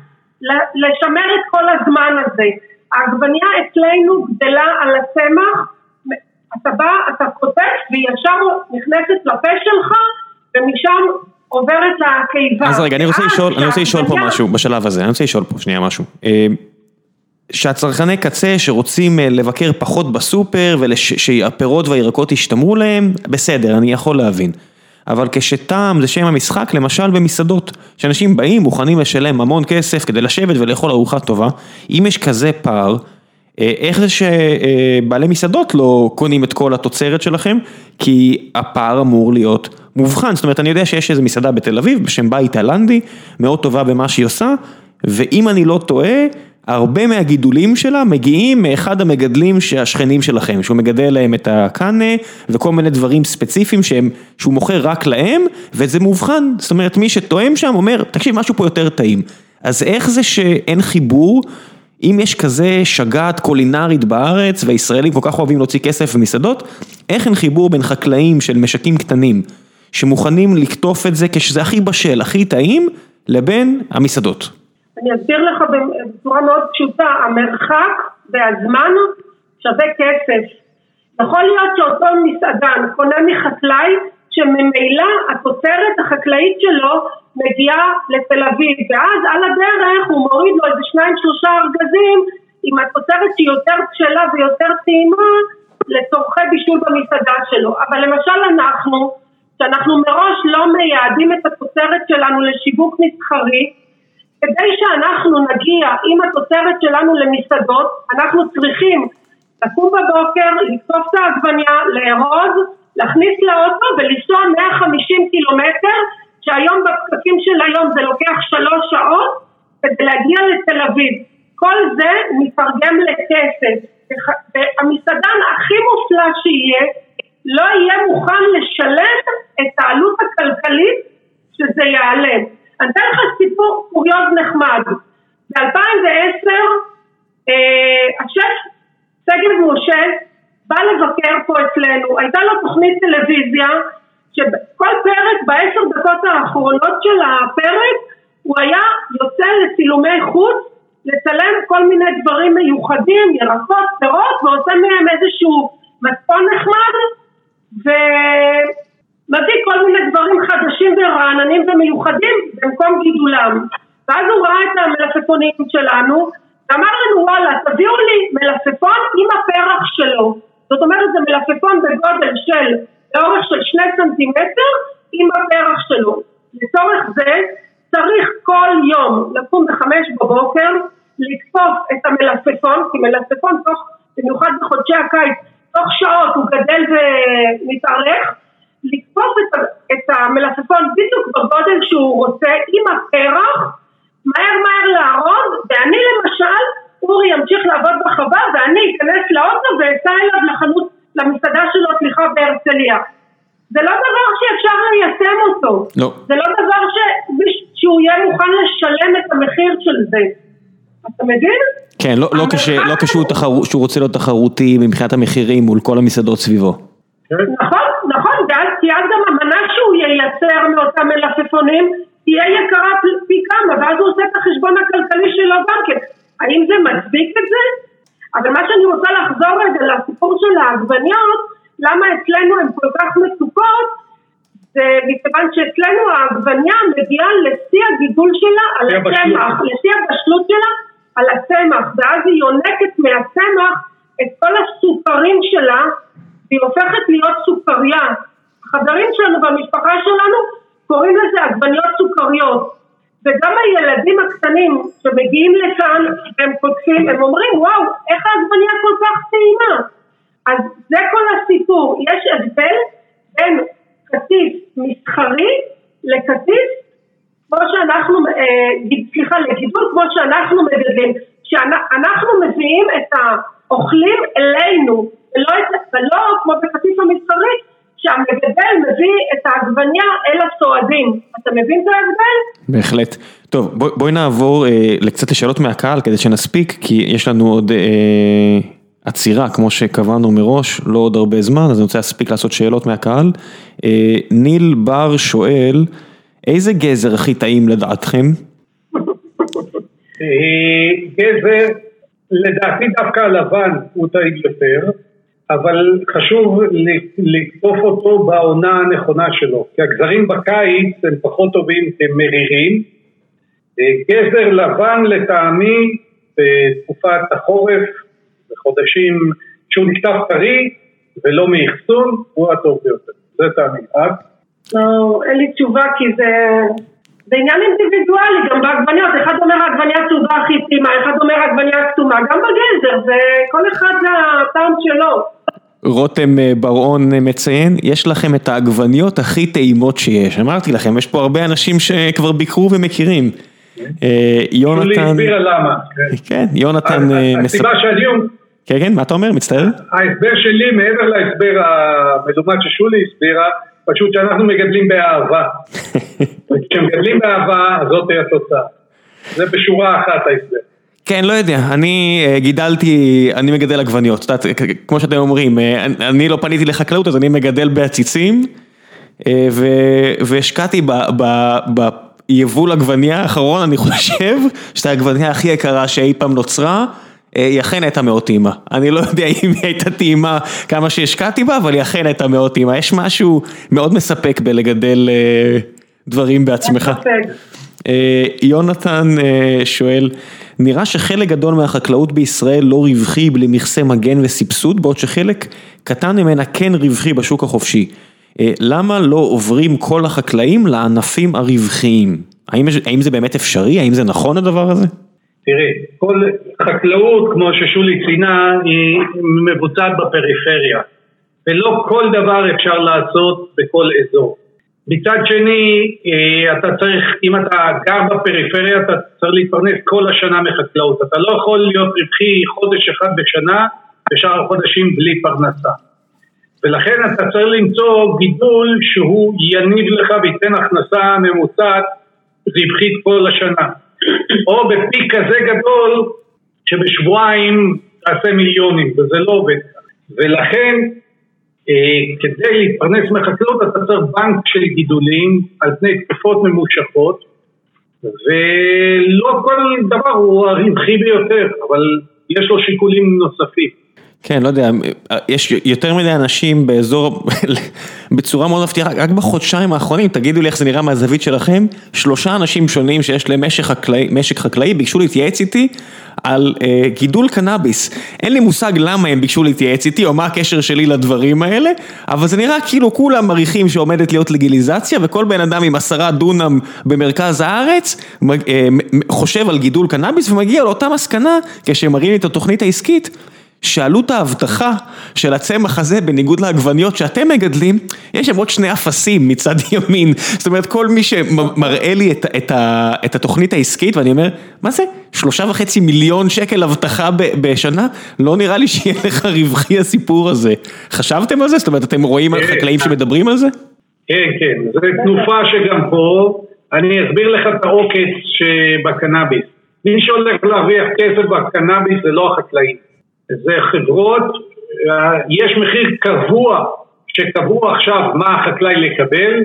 Speaker 2: לשמר את כל הזמן הזה. העגבניה אצלנו גדלה על הצמח, אתה בא, אתה כותב והיא ישר נכנסת לפה שלך ומשם עוברת לקיבה.
Speaker 1: אז רגע, אני רוצה לשאול, אני רוצה לשאול פה משהו בשלב הזה, אני רוצה לשאול פה שנייה משהו. אה, שהצרכני קצה שרוצים אה, לבקר פחות בסופר ושהפירות והירקות ישתמרו להם, בסדר, אני יכול להבין. אבל כשטעם זה שם המשחק, למשל במסעדות, שאנשים באים, מוכנים לשלם המון כסף כדי לשבת ולאכול ארוחה טובה, אם יש כזה פער, אה, איך זה שבעלי מסעדות לא קונים את כל התוצרת שלכם? כי הפער אמור להיות מובחן, זאת אומרת אני יודע שיש איזו מסעדה בתל אביב בשם בית תאילנדי, מאוד טובה במה שהיא עושה, ואם אני לא טועה, הרבה מהגידולים שלה מגיעים מאחד המגדלים שהשכנים שלכם, שהוא מגדל להם את הקאנה וכל מיני דברים ספציפיים שהם, שהוא מוכר רק להם, וזה מובחן, זאת אומרת מי שטועם שם אומר, תקשיב משהו פה יותר טעים. אז איך זה שאין חיבור? אם יש כזה שגעת קולינרית בארץ והישראלים כל כך אוהבים להוציא כסף במסעדות, איך אין חיבור בין חקלאים של משקים קטנים שמוכנים לקטוף את זה כשזה הכי בשל, הכי טעים, לבין המסעדות?
Speaker 2: אני אסביר לך בצורה מאוד פשוטה, המרחק והזמן שווה כסף. יכול להיות שאותו מסעדן קונה מחקלאי שממילא התוצרת החקלאית שלו מגיעה לתל אביב, ואז על הדרך הוא מוריד לו איזה שניים שלושה ארגזים עם התוצרת שהיא יותר בשלה ויותר טעימה לצורכי בישול במסעדה שלו. אבל למשל אנחנו, שאנחנו מראש לא מייעדים את התוצרת שלנו לשיווק מסחרי, כדי שאנחנו נגיע עם התוצרת שלנו למסעדות, אנחנו צריכים לקום בבוקר, לקטוף את העגבניה, לארוז, להכניס לאוטו ולנסוע 150 קילומטר שהיום בפקקים של היום זה לוקח שלוש שעות כדי להגיע לתל אביב. כל זה מתרגם לכסף. והמסעדן הכי מופלא שיהיה לא יהיה מוכן לשלם את העלות הכלכלית שזה יעלה. אני אתן לך סיפור קוריוז נחמד. ב-2010 אה, השף שגב משה בא לבקר פה אצלנו, הייתה לו תוכנית טלוויזיה שכל פרק בעשר דקות האחרונות של הפרק הוא היה יוצא לצילומי חוץ לצלם כל מיני דברים מיוחדים, ירקות, פירות ועושה מהם איזשהו מתכון נחמד ומביא כל מיני דברים חדשים ורעננים ומיוחדים במקום גידולם ואז הוא ראה את המלפפונים שלנו ואמר לנו וואלה תביאו לי מלפפון עם הפרח שלו זאת אומרת זה מלפפון בגודל של באורך של שני סנטימטר עם הפרח שלו. לצורך זה צריך כל יום לקום בחמש בבוקר, לקטוף את המלפפון, כי מלפפון במיוחד בחודשי הקיץ, תוך שעות הוא גדל ומתארך, לקטוף את, את המלפפון בדיוק בגודל שהוא רוצה עם הפרח, מהר מהר לארוז, ואני למשל, אורי ימשיך לעבוד בחווה ואני אכנס לאוטו ואסע אליו לחנות, למסעדה שלו, סליחה, בהרצליה. זה לא דבר שאפשר ליישם אותו.
Speaker 1: לא.
Speaker 2: זה לא דבר ש... שהוא יהיה מוכן לשלם את המחיר של זה. אתה מבין?
Speaker 1: כן, לא, לא, כש, לא כשהוא תחר, שהוא רוצה להיות תחרותי מבחינת המחירים מול כל המסעדות סביבו.
Speaker 2: נכון, נכון, ואז כי אז גם המנה שהוא ייצר מאותם מלפפונים תהיה יקרה פי כמה, ואז הוא עושה את החשבון הכלכלי שלו גם כן. האם זה מצדיק את זה? אבל מה שאני רוצה לחזור רגע לסיפור של העגבניות, למה אצלנו הן כל כך מצוקות, זה מכיוון שאצלנו העגבניה מגיעה לשיא הגידול שלה על הצמח, לשיא הבשלות שלה על הצמח, ואז היא יונקת מהצמח את כל הסוכרים שלה, והיא הופכת להיות סוכריה. החברים שלנו במשפחה שלנו קוראים לזה עגבניות סוכריות. וגם הילדים הקטנים שמגיעים לכאן, הם כותבים, הם אומרים, וואו, איך העגבניה כל כך טעימה? אז זה כל הסיפור. יש הבדל בין קטיף מסחרי לקטיף כמו שאנחנו, אה, סליחה, לגידול כמו שאנחנו מגדלים. שאנחנו מביאים את האוכלים אלינו, ולא, ולא כמו בקטיף המסחרי, שהמגדל מביא את העגבניה אל הסועדים. אתה מבין את ההבדל?
Speaker 1: בהחלט. טוב, בוא, בואי נעבור אה, לקצת לשאלות מהקהל כדי שנספיק, כי יש לנו עוד אה, עצירה, כמו שקבענו מראש, לא עוד הרבה זמן, אז אני רוצה להספיק לעשות שאלות מהקהל. אה, ניל בר שואל, איזה גזר הכי טעים לדעתכם?
Speaker 3: אה, גזר, לדעתי דווקא הלבן הוא טעים יותר. אבל חשוב לקטוף אותו בעונה הנכונה שלו, כי הגזרים בקיץ הם פחות טובים כמרירים. אה, גזר לבן לטעמי בתקופת החורף, בחודשים שהוא נקטף טרי ולא מאחסון, הוא הטוב ביותר. זה טעמי.
Speaker 2: לא, אין לי תשובה כי זה... זה עניין אינדיבידואלי, גם בעגבניות, אחד אומר העגבניה צהובה הכי טעימה, אחד אומר עגבניה כתומה, גם בגזר, זה כל אחד זה הטעם שלו.
Speaker 1: רותם אה, בר-און אה, מציין, יש לכם את העגבניות הכי טעימות שיש. אמרתי לכם, יש פה הרבה אנשים שכבר ביקרו ומכירים.
Speaker 3: אה, יונתן... שולי הסבירה למה.
Speaker 1: כן, יונתן...
Speaker 3: הסיבה שאני...
Speaker 1: כן, כן, מה אתה אומר? מצטער?
Speaker 3: ההסבר שלי, מעבר להסבר המלומד ששולי הסבירה, פשוט שאנחנו מגדלים באהבה. וכשמגדלים באהבה, זאת היא התוצאה. זה בשורה אחת ההסבר.
Speaker 1: כן, לא יודע, אני אה, גידלתי, אני מגדל עגבניות, כמו שאתם אומרים, אה, אני לא פניתי לחקלאות אז אני מגדל בעציצים אה, והשקעתי ביבול עגבניה האחרון, אני חושב, שזו העגבניה הכי יקרה שאי פעם נוצרה, היא אכן הייתה מאוד טעימה. אני לא יודע אם היא הייתה טעימה כמה שהשקעתי בה, אבל היא אכן הייתה מאוד טעימה. יש משהו מאוד מספק בלגדל דברים בעצמך. יונתן שואל, נראה שחלק גדול מהחקלאות בישראל לא רווחי בלי מכסה מגן וסבסוד, בעוד שחלק קטן ממנה כן רווחי בשוק החופשי. אה, למה לא עוברים כל החקלאים לענפים הרווחיים? האם, האם זה באמת אפשרי? האם זה נכון הדבר הזה?
Speaker 3: תראי, כל חקלאות, כמו ששולי ציינה, היא מבוצעת בפריפריה. ולא כל דבר אפשר לעשות בכל אזור. מצד שני, אה, אתה צריך, אם אתה גר בפריפריה, אתה צריך להתפרנס כל השנה מחקלאות. אתה לא יכול להיות רווחי חודש אחד בשנה, ושאר החודשים בלי פרנסה. ולכן אתה צריך למצוא גידול שהוא יניב לך וייתן הכנסה ממוצעת רווחית כל השנה. או בפיק כזה גדול, שבשבועיים תעשה מיליונים, וזה לא עובד. ולכן אה, כדי להתפרנס מחקלאות אתה צריך בנק של גידולים על פני תקופות ממושכות ולא כל דבר הוא הרווחי ביותר, אבל יש לו שיקולים נוספים.
Speaker 1: כן, לא יודע, יש יותר מדי אנשים באזור, בצורה מאוד מפתיעה, רק בחודשיים האחרונים, תגידו לי איך זה נראה מהזווית שלכם, שלושה אנשים שונים שיש להם משק חקלאי, משק חקלאי ביקשו להתייעץ איתי על אה, גידול קנאביס. אין לי מושג למה הם ביקשו להתייעץ איתי, או מה הקשר שלי לדברים האלה, אבל זה נראה כאילו כולם מעריכים שעומדת להיות לגיליזציה, וכל בן אדם עם עשרה דונם במרכז הארץ, אה, חושב על גידול קנאביס ומגיע לאותה מסקנה, כשמראים לי את התוכנית העסקית. שעלות האבטחה של הצמח הזה, בניגוד לעגבניות שאתם מגדלים, יש שם עוד שני אפסים מצד ימין. זאת אומרת, כל מי שמראה לי את, את, את התוכנית העסקית, ואני אומר, מה זה? שלושה וחצי מיליון שקל אבטחה בשנה? לא נראה לי שיהיה לך רווחי הסיפור הזה. חשבתם על זה? זאת אומרת, אתם רואים על כן. חקלאים שמדברים על זה?
Speaker 3: כן, כן, זו תנופה שגם פה, אני אסביר לך את העוקץ שבקנאביס. מי שהולך להרוויח כסף בקנאביס זה לא החקלאים. זה חברות, אה, יש מחיר קבוע, שקבוע עכשיו מה החקלאי לקבל,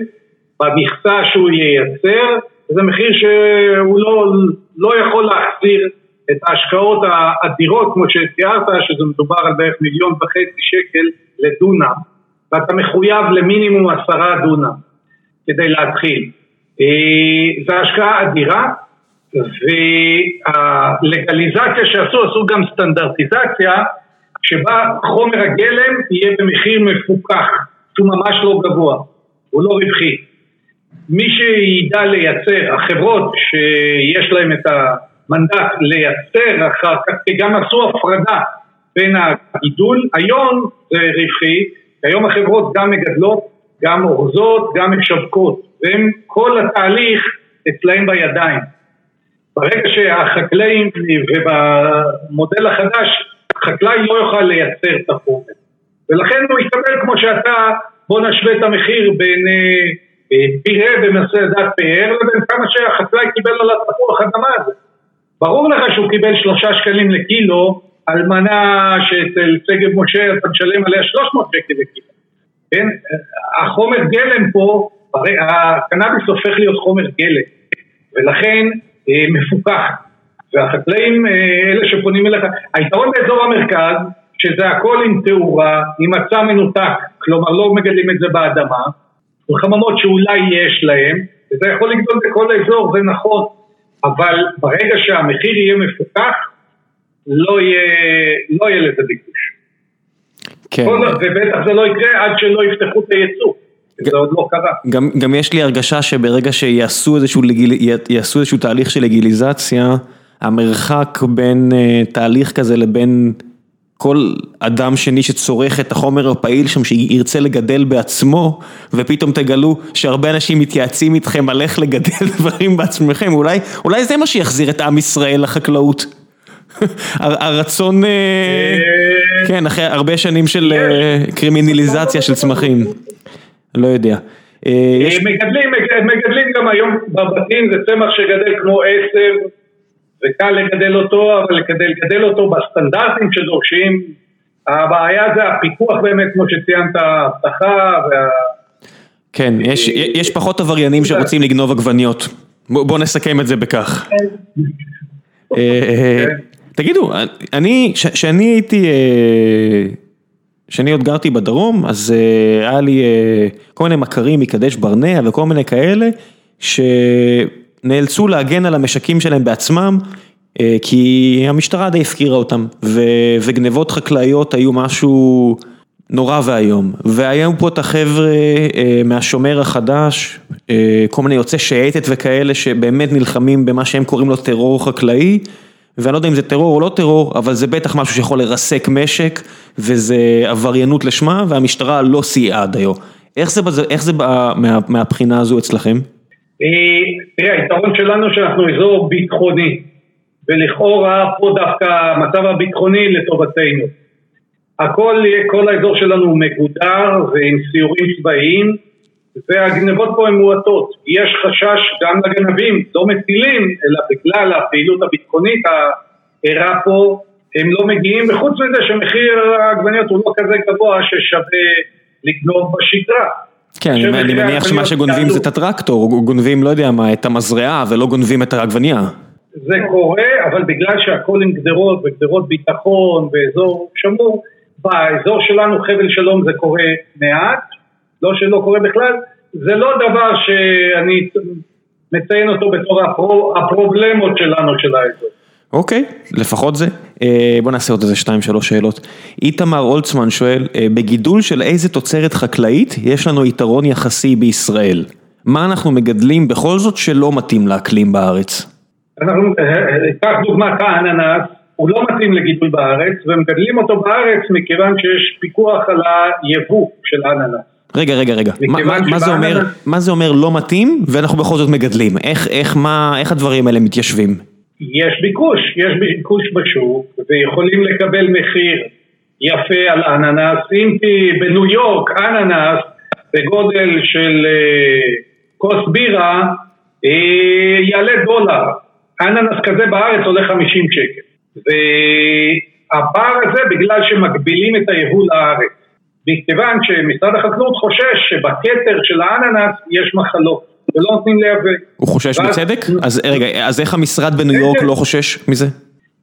Speaker 3: במכסה שהוא ייצר, זה מחיר שהוא לא, לא יכול להחזיר את ההשקעות האדירות כמו שתיארת, שזה מדובר על בערך מיליון וחצי שקל לדונם, ואתה מחויב למינימום עשרה דונם כדי להתחיל. אה, זו השקעה אדירה, והלגליזציה שעשו, עשו גם סטנדרטיזציה שבה חומר הגלם יהיה במחיר מפוקח, שהוא ממש לא גבוה, הוא לא רווחי. מי שידע לייצר, החברות שיש להם את המנדט לייצר אחר כך, גם עשו הפרדה בין הגידול, היום זה רווחי, היום החברות גם מגדלות, גם אורזות, גם משווקות, והם כל התהליך אצלהם בידיים. ברגע שהחקלאים, ובמודל החדש, חקלאי לא יוכל לייצר החומר. ולכן הוא יקבל כמו שאתה, בוא נשווה את המחיר בין אה, פירה במנסה דת פאר לבין כמה שהחקלאי קיבל על התפוח אדמה הזה. ברור לך שהוא קיבל שלושה שקלים לקילו על מנה שאצל שגב משה אתה משלם עליה 300 שקל לקילו. כן? החומר גלם פה, הרי הקנאביס הופך להיות חומר גלם. ולכן אה, מפוקח. והחקלאים, אה, אלה שפונים אליך, היתרון באזור המרכז, שזה הכל עם תאורה, עם מצע מנותק, כלומר לא מגדלים את זה באדמה, וחממות שאולי יש להם, וזה יכול לגדול בכל האזור, זה נכון, אבל ברגע שהמחיר יהיה מפוקח, לא יהיה, לא יהיה לזה ביקוש. כן. ובטח זה לא יקרה עד שלא יפתחו את הייצוא. זה עוד לא קרה.
Speaker 1: גם, יש לי הרגשה שברגע שיעשו איזשהו, תהליך של לגיליזציה, המרחק בין uh, תהליך כזה לבין כל אדם שני שצורך את החומר הפעיל שם, שירצה לגדל בעצמו, ופתאום תגלו שהרבה אנשים מתייעצים איתכם על איך לגדל דברים בעצמכם, אולי, אולי זה מה שיחזיר את עם ישראל לחקלאות. הרצון, אה, אה, כן, אחרי הרבה שנים של קרימינליזציה של צמחים. לא יודע.
Speaker 3: אה, יש... מגדלים, מגדלים גם היום בבתים, זה צמח שגדל כמו עשב, וקל לגדל אותו, אבל כדי לגדל אותו בסטנדרטים שדורשים, הבעיה זה הפיקוח באמת, כמו שציינת, האבטחה וה...
Speaker 1: כן, יש, יש פחות עבריינים שרוצים לגנוב עגבניות. בוא, בוא נסכם את זה בכך. כן. אה, כן. תגידו, אני, כשאני הייתי כשאני עוד גרתי בדרום, אז uh, היה לי uh, כל מיני מכרים מקדש ברנע וכל מיני כאלה, שנאלצו להגן על המשקים שלהם בעצמם, uh, כי המשטרה די הפקירה אותם, ו, וגנבות חקלאיות היו משהו נורא ואיום. והיו פה את החבר'ה uh, מהשומר החדש, uh, כל מיני יוצאי שייטת וכאלה, שבאמת נלחמים במה שהם קוראים לו טרור חקלאי. ואני לא יודע אם זה טרור או לא טרור, אבל זה בטח משהו שיכול לרסק משק, וזה עבריינות לשמה, והמשטרה לא סייעה עד היום. איך זה, איך זה בא מה, מהבחינה הזו אצלכם?
Speaker 3: אה, תראה, היתרון שלנו שאנחנו אזור ביטחוני, ולכאורה פה דווקא המצב הביטחוני לטובתנו. הכל, כל האזור שלנו מגודר ועם סיורים צבאיים, והגנבות פה הן מועטות. יש חשש גם לגנבים, לא מטילים, אלא בגלל הפעילות הביטחונית הערה פה, הם לא מגיעים, וחוץ מזה שמחיר העגבניות הוא לא כזה גבוה ששווה לגנוב בשגרה.
Speaker 1: כן, אני מניח שמה שגונבים זה את הטרקטור, גונבים, לא יודע מה, את המזרעה ולא גונבים את העגבנייה.
Speaker 3: זה קורה, אבל בגלל שהכל עם גדרות וגדרות ביטחון ואזור שמור, באזור שלנו חבל שלום זה קורה מעט, לא שלא קורה בכלל, זה לא דבר שאני מציין אותו בתור הפרו, הפרובלמות שלנו של האזור.
Speaker 1: אוקיי, לפחות זה. אה, בוא נעשה עוד איזה שתיים שלוש שאלות. איתמר אולצמן שואל, אה, בגידול של איזה תוצרת חקלאית יש לנו יתרון יחסי בישראל? מה אנחנו מגדלים בכל זאת שלא מתאים לאקלים בארץ?
Speaker 3: אנחנו, אה, קח דוגמת האננס, הוא לא מתאים לגידול בארץ, ומגדלים אותו בארץ מכיוון שיש פיקוח על היבוא של אננס.
Speaker 1: רגע, רגע, רגע, מה, זה אומר, מה זה אומר לא מתאים ואנחנו בכל זאת מגדלים? איך, איך, מה, איך הדברים האלה מתיישבים?
Speaker 3: יש ביקוש, יש ביקוש בשוק ויכולים לקבל מחיר יפה על אננס, אם כי בניו יורק אננס בגודל של אה, כוס בירה אה, יעלה דולר, אננס כזה בארץ עולה 50 שקל והפער הזה בגלל שמגבילים את היבוא לארץ מכיוון שמשרד החקלאות חושש שבכתר של האננס יש מחלות ולא נותנים לייבא.
Speaker 1: הוא חושש בצדק? אז רגע, אז איך המשרד בניו יורק לא חושש מזה?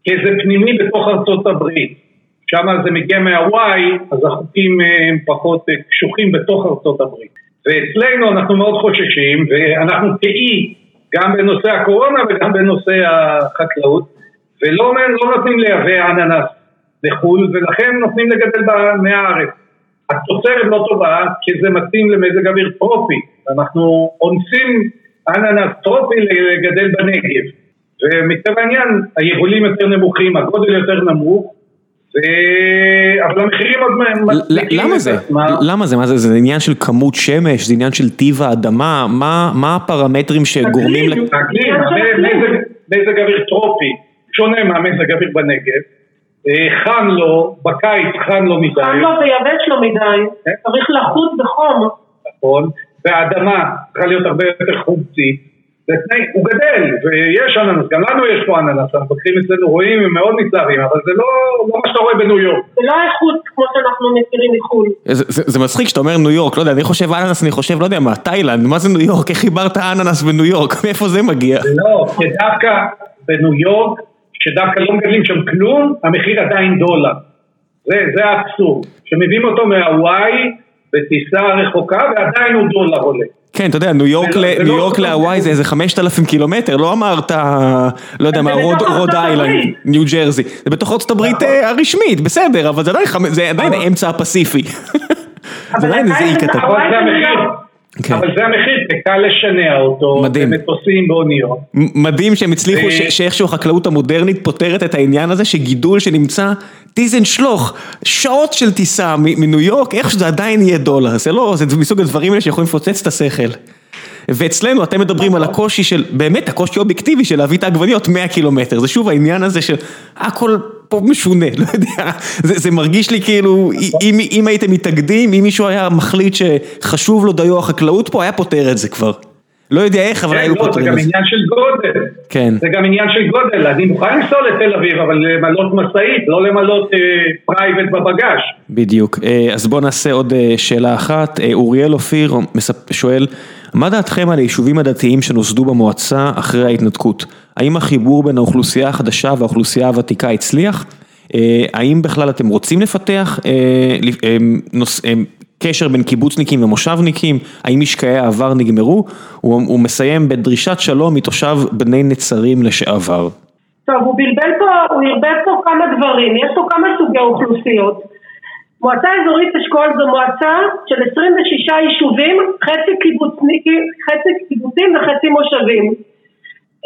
Speaker 3: כי זה פנימי בתוך ארצות הברית. שם זה מגיע מהוואי, אז החוקים אה, הם פחות אה, קשוחים בתוך ארצות הברית. ואצלנו אנחנו מאוד חוששים, ואנחנו כאי, גם בנושא הקורונה וגם בנושא החקלאות, ולא לא נותנים לייבא אננס לחו"ל, ולכן נותנים לגדל מהארץ. התוצרת לא טובה כי זה מתאים למזג אוויר טרופי, אנחנו אונסים אננס טרופי לגדל בנגב ומטבע העניין היבולים יותר נמוכים, הגודל יותר נמוך ו... אבל המחירים עוד
Speaker 1: למה זה? למה זה? מה זה? זה עניין של כמות שמש? זה עניין של טיב האדמה? מה, מה הפרמטרים שגורמים...
Speaker 3: אקלים, מזג אוויר טרופי, שונה מהמזג אוויר בנגב חם לו, בקיץ חם לו מדי.
Speaker 2: חם לו ויבש לו מדי, כן. צריך לחוץ בחום.
Speaker 3: נכון, והאדמה צריכה להיות הרבה יותר חומצית. הוא גדל, ויש אננס, גם לנו יש פה אננס, אנחנו המפקחים אצלנו רואים, הם מאוד מתלהבים, אבל זה לא, לא מה שאתה רואה בניו יורק.
Speaker 2: זה לא האיכות כמו שאנחנו מכירים מחו"ל. זה,
Speaker 1: זה, זה מצחיק שאתה אומר ניו יורק, לא יודע, אני חושב אננס, אני חושב, לא יודע מה, תאילנד, מה זה ניו יורק, איך חיברת אננס בניו יורק, מאיפה זה מגיע?
Speaker 3: לא, כי דווקא בניו יורק שדווקא לא מגדלים שם כלום, המחיר עדיין דולר. זה, זה האבסורד, שמביאים אותו מהוואי בטיסה רחוקה ועדיין הוא דולר עולה.
Speaker 1: כן, אתה יודע, ניו יורק, לא- ניו יורק להוואי זה איזה 5,000 קילומטר, לא אמרת, לא יודע מה, רוד איילנד, ניו ג'רזי. זה בתוך ארצות הברית נכון. אה, הרשמית, בסדר, אבל זה עדיין אמצע הפסיפי. זה עדיין איזה אי קטן.
Speaker 3: כן. אבל זה המחיר, זה קל לשנע אותו, מדהים. במטוסים, באוניות.
Speaker 1: מדהים שהם הצליחו, ו... שאיכשהו החקלאות המודרנית פותרת את העניין הזה, שגידול שנמצא טיזן שלוך, שעות של טיסה מניו יורק, איכשהו זה עדיין יהיה דולר, זה לא, זה מסוג הדברים האלה שיכולים לפוצץ את השכל. ואצלנו אתם מדברים על הקושי של, באמת הקושי האובייקטיבי של להביא את העגבניות 100 קילומטר, זה שוב העניין הזה של הכל פה משונה, לא יודע, זה, זה מרגיש לי כאילו, אם, אם הייתם מתאגדים, אם מישהו היה מחליט שחשוב לו דיו החקלאות פה, היה פותר את זה כבר. לא יודע איך, אבל
Speaker 3: כן,
Speaker 1: היו
Speaker 3: לא, פותרים את זה. זה גם עניין של גודל.
Speaker 1: כן.
Speaker 3: זה גם עניין של גודל, אני מוכן לנסוע לתל אביב, אבל למלות משאית, לא למלות אה, private בבגאז'.
Speaker 1: בדיוק. אה, אז בואו נעשה עוד אה, שאלה אחת. אה, אוריאל אופיר שואל, מה דעתכם על היישובים הדתיים שנוסדו במועצה אחרי ההתנתקות? האם החיבור בין האוכלוסייה החדשה והאוכלוסייה הוותיקה הצליח? אה, האם בכלל אתם רוצים לפתח אה, אה, קשר בין קיבוצניקים ומושבניקים? האם משקעי העבר נגמרו? הוא מסיים בדרישת שלום מתושב בני נצרים לשעבר.
Speaker 2: טוב, הוא בלבל פה, הוא ערבב פה כמה דברים, יש פה כמה סוגי אוכלוסיות. מועצה אזורית אשכול זו מועצה של 26 יישובים, חצי קיבוצים וחצי מושבים.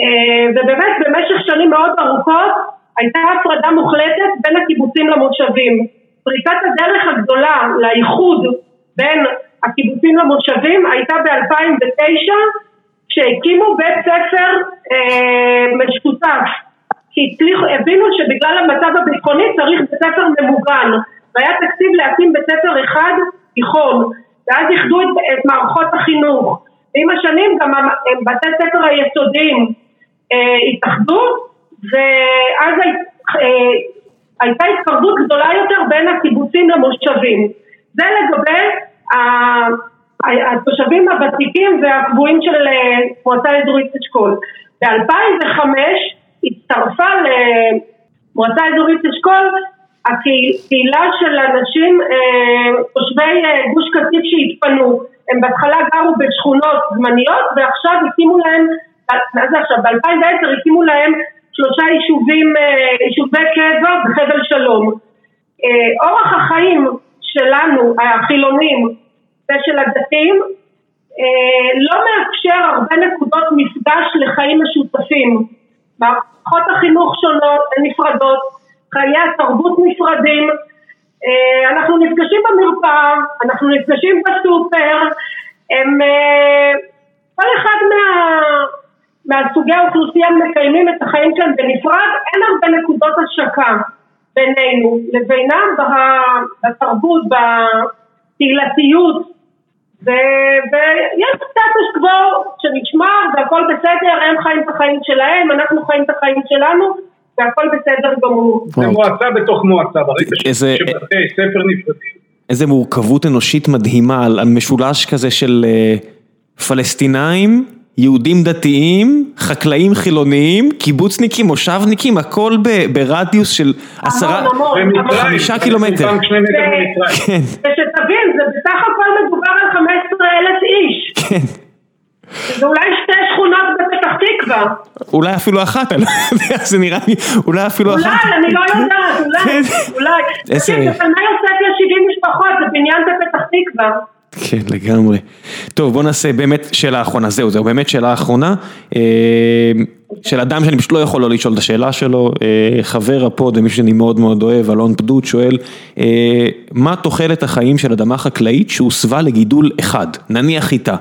Speaker 2: אה, ובאמת במשך שנים מאוד ארוכות הייתה הפרדה מוחלטת בין הקיבוצים למושבים. פריצת הדרך הגדולה לאיחוד בין הקיבוצים למושבים הייתה ב-2009 כשהקימו בית ספר אה, משותף כי הצליחו, הבינו שבגלל המצב הביטחוני צריך בית ספר ממוגן והיה תקציב להקים בית ספר אחד תיכון, ואז איחדו את, את מערכות החינוך. ועם השנים גם בתי ספר היסודיים התאחדו, ואז אה, הייתה התקרבות גדולה יותר בין הקיבוצים למושבים. זה לגבי התושבים הוותיקים והקבועים של אה, מועצה אזורית אשכול. ב-2005 הצטרפה למועצה אזורית אשכול הקהילה של אנשים, אה, תושבי אה, גוש קטיף שהתפנו, הם בהתחלה גרו בשכונות זמניות ועכשיו הקימו להם, מה זה עכשיו? ב-2010 הקימו להם שלושה יישובים, אה, יישובי קבע בחבל שלום. אורח החיים שלנו, החילונים ושל הדתיים, לא מאפשר הרבה נקודות מפגש לחיים משותפים. מערכות החינוך שונות, הן נפרדות, חיי התרבות נפרדים, אה, אנחנו נפגשים במרפאה, אנחנו נפגשים בסופר, הם, אה, כל אחד מה, מהסוגי האוכלוסייה מקיימים את החיים שלהם בנפרד, אין הרבה נקודות השקה בינינו לבינם בתרבות, בקהילתיות ויש סטטוס קוו שנשמר והכל בסדר, הם חיים את החיים שלהם, אנחנו חיים את החיים שלנו והכל בסדר גמור.
Speaker 3: זה מועצה בתוך מועצה, ברגע שבתי ספר נפרדים.
Speaker 1: איזה מורכבות אנושית מדהימה על משולש כזה של אה, פלסטינאים, יהודים דתיים, חקלאים חילוניים, קיבוצניקים, מושבניקים, הכל ברדיוס של עשרה, חמישה קילומטר.
Speaker 2: כן. ושתבין, זה בסך הכל מדובר על 15 אלף איש. כן. זה אולי שתי שכונות בפתח תקווה.
Speaker 1: אולי אפילו אחת, אני לא יודע, זה נראה לי, אולי אפילו אחת.
Speaker 2: אולי, אני לא יודעת, אולי, כן. אולי. תקשיב, יוסף יש 70 משפחות, זה בניין בפתח תקווה.
Speaker 1: כן, לגמרי. טוב, בוא נעשה באמת שאלה אחרונה, זהו, זהו, באמת שאלה אחרונה. אה, של אדם שאני פשוט לא יכול לא לשאול את השאלה שלו, אה, חבר הפוד ומי שאני מאוד מאוד אוהב, אלון פדות שואל, אה, מה תוחלת החיים של אדמה חקלאית שהוסבה לגידול אחד, נניח חיטה?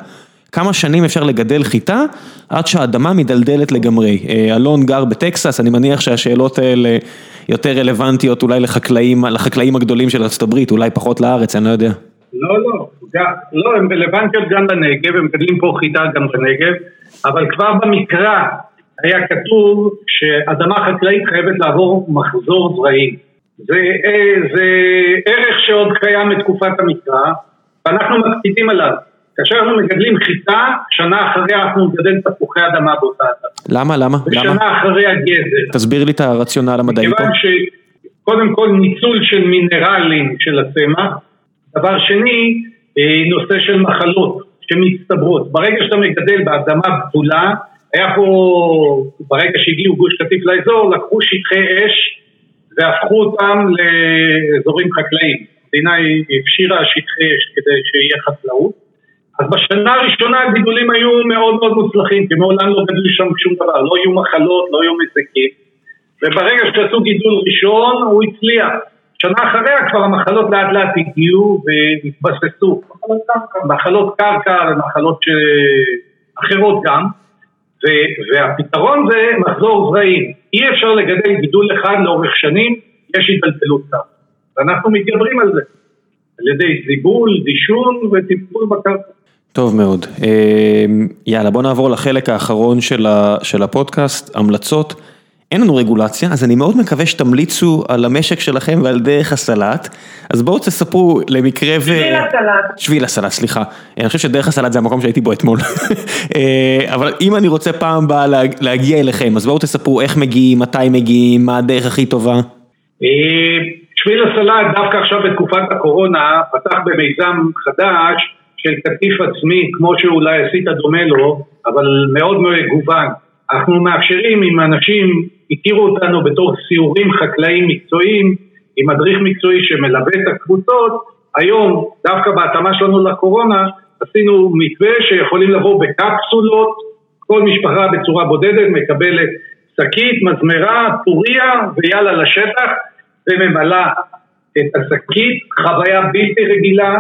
Speaker 1: כמה שנים אפשר לגדל חיטה עד שהאדמה מדלדלת לגמרי. אלון גר בטקסס, אני מניח שהשאלות האלה יותר רלוונטיות אולי לחקלאים, לחקלאים הגדולים של הברית, אולי פחות לארץ, אני לא יודע.
Speaker 3: לא, לא, לא, הן רלוונטיות גם בנגב, הם מגדלים פה חיטה גם בנגב, אבל כבר במקרא היה כתוב שאדמה חקלאית חייבת לעבור מחזור זרעים. זה, אה, זה ערך שעוד קיים מתקופת המקרא, ואנחנו מקפידים עליו. כאשר אנחנו מגדלים חיטה, שנה אחרי אנחנו נגדל תפוחי אדמה באותה אדמה.
Speaker 1: למה? למה?
Speaker 3: ושנה אחרי הגזר.
Speaker 1: תסביר לי את הרציונל המדעי פה.
Speaker 3: מכיוון שקודם כל ניצול של מינרלים של הצמח, דבר שני, אה, נושא של מחלות שמצטברות. ברגע שאתה מגדל באדמה בתולה, היה פה, ברגע שהגיעו גוש קטיף לאזור, לקחו שטחי אש והפכו אותם לאזורים חקלאיים. המדינה הפשירה שטחי אש כדי שיהיה חקלאות. אז בשנה הראשונה הגידולים היו מאוד מאוד מוצלחים, כי מעולם לא גדלו שם שום דבר, לא היו מחלות, לא היו מזיקים, וברגע שעשו גידול ראשון הוא הצליח. שנה אחריה כבר המחלות לאט לאט הגיעו והתבססו, מחלות קרקע ומחלות ש... אחרות גם, ו... והפתרון זה מחזור זרעים. אי אפשר לגדל גידול אחד לאורך שנים, יש התבלבלות קרקע. ואנחנו מתגברים על זה, על ידי זיבול, דישון וטיפול בקרקע.
Speaker 1: טוב מאוד, אמ, יאללה בוא נעבור לחלק האחרון של הפודקאסט, המלצות. אין לנו רגולציה, אז אני מאוד מקווה שתמליצו על המשק שלכם ועל דרך הסלט. אז בואו תספרו למקרה ו...
Speaker 2: שביל הסלט.
Speaker 1: שביל הסלט, סליחה. אני חושב שדרך הסלט זה המקום שהייתי בו אתמול. אה, אבל אם אני רוצה פעם הבאה להגיע אליכם, אז בואו תספרו איך מגיעים, מתי מגיעים, מה הדרך הכי טובה.
Speaker 3: אה, שביל הסלט דווקא עכשיו בתקופת הקורונה פתח במיזם חדש. של קטיף עצמי, כמו שאולי עשית דומה לו, אבל מאוד מגוון. אנחנו מאפשרים, אם אנשים הכירו אותנו בתור סיורים חקלאיים מקצועיים, עם מדריך מקצועי שמלווה את הקבוצות, היום, דווקא בהתאמה שלנו לקורונה, עשינו מתווה שיכולים לבוא בקפסולות, כל משפחה בצורה בודדת מקבלת שקית, מזמרה, פוריה ויאללה לשטח וממלאה את השקית, חוויה בלתי רגילה,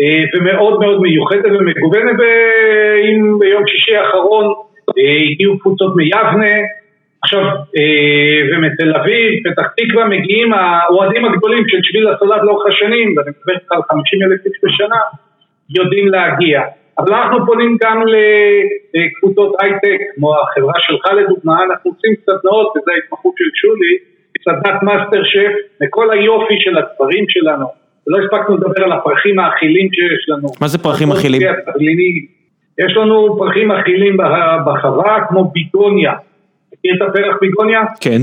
Speaker 3: אה, ומאוד מאוד מיוחדת ומגוונת, ואם ביום שישי האחרון אה, הגיעו קבוצות מיבנה, עכשיו, אה, ומתל אביב, פתח תקווה, מגיעים האוהדים הגדולים של שביל הסלט לאורך השנים, ואני מדבר איתך על 50 אלף איש בשנה, יודעים להגיע. אבל אנחנו פונים גם לקבוצות הייטק, כמו החברה שלך לדוגמה, אנחנו עושים סדנאות, וזו ההתמחות של שולי, סדנת מאסטר שף, וכל היופי של הדברים שלנו. ולא הספקנו לדבר על הפרחים האכילים שיש לנו.
Speaker 1: מה זה פרחים אכילים?
Speaker 3: יש לנו פרחים אכילים בחווה כמו ביגוניה. מכיר את הפרח ביגוניה?
Speaker 1: כן.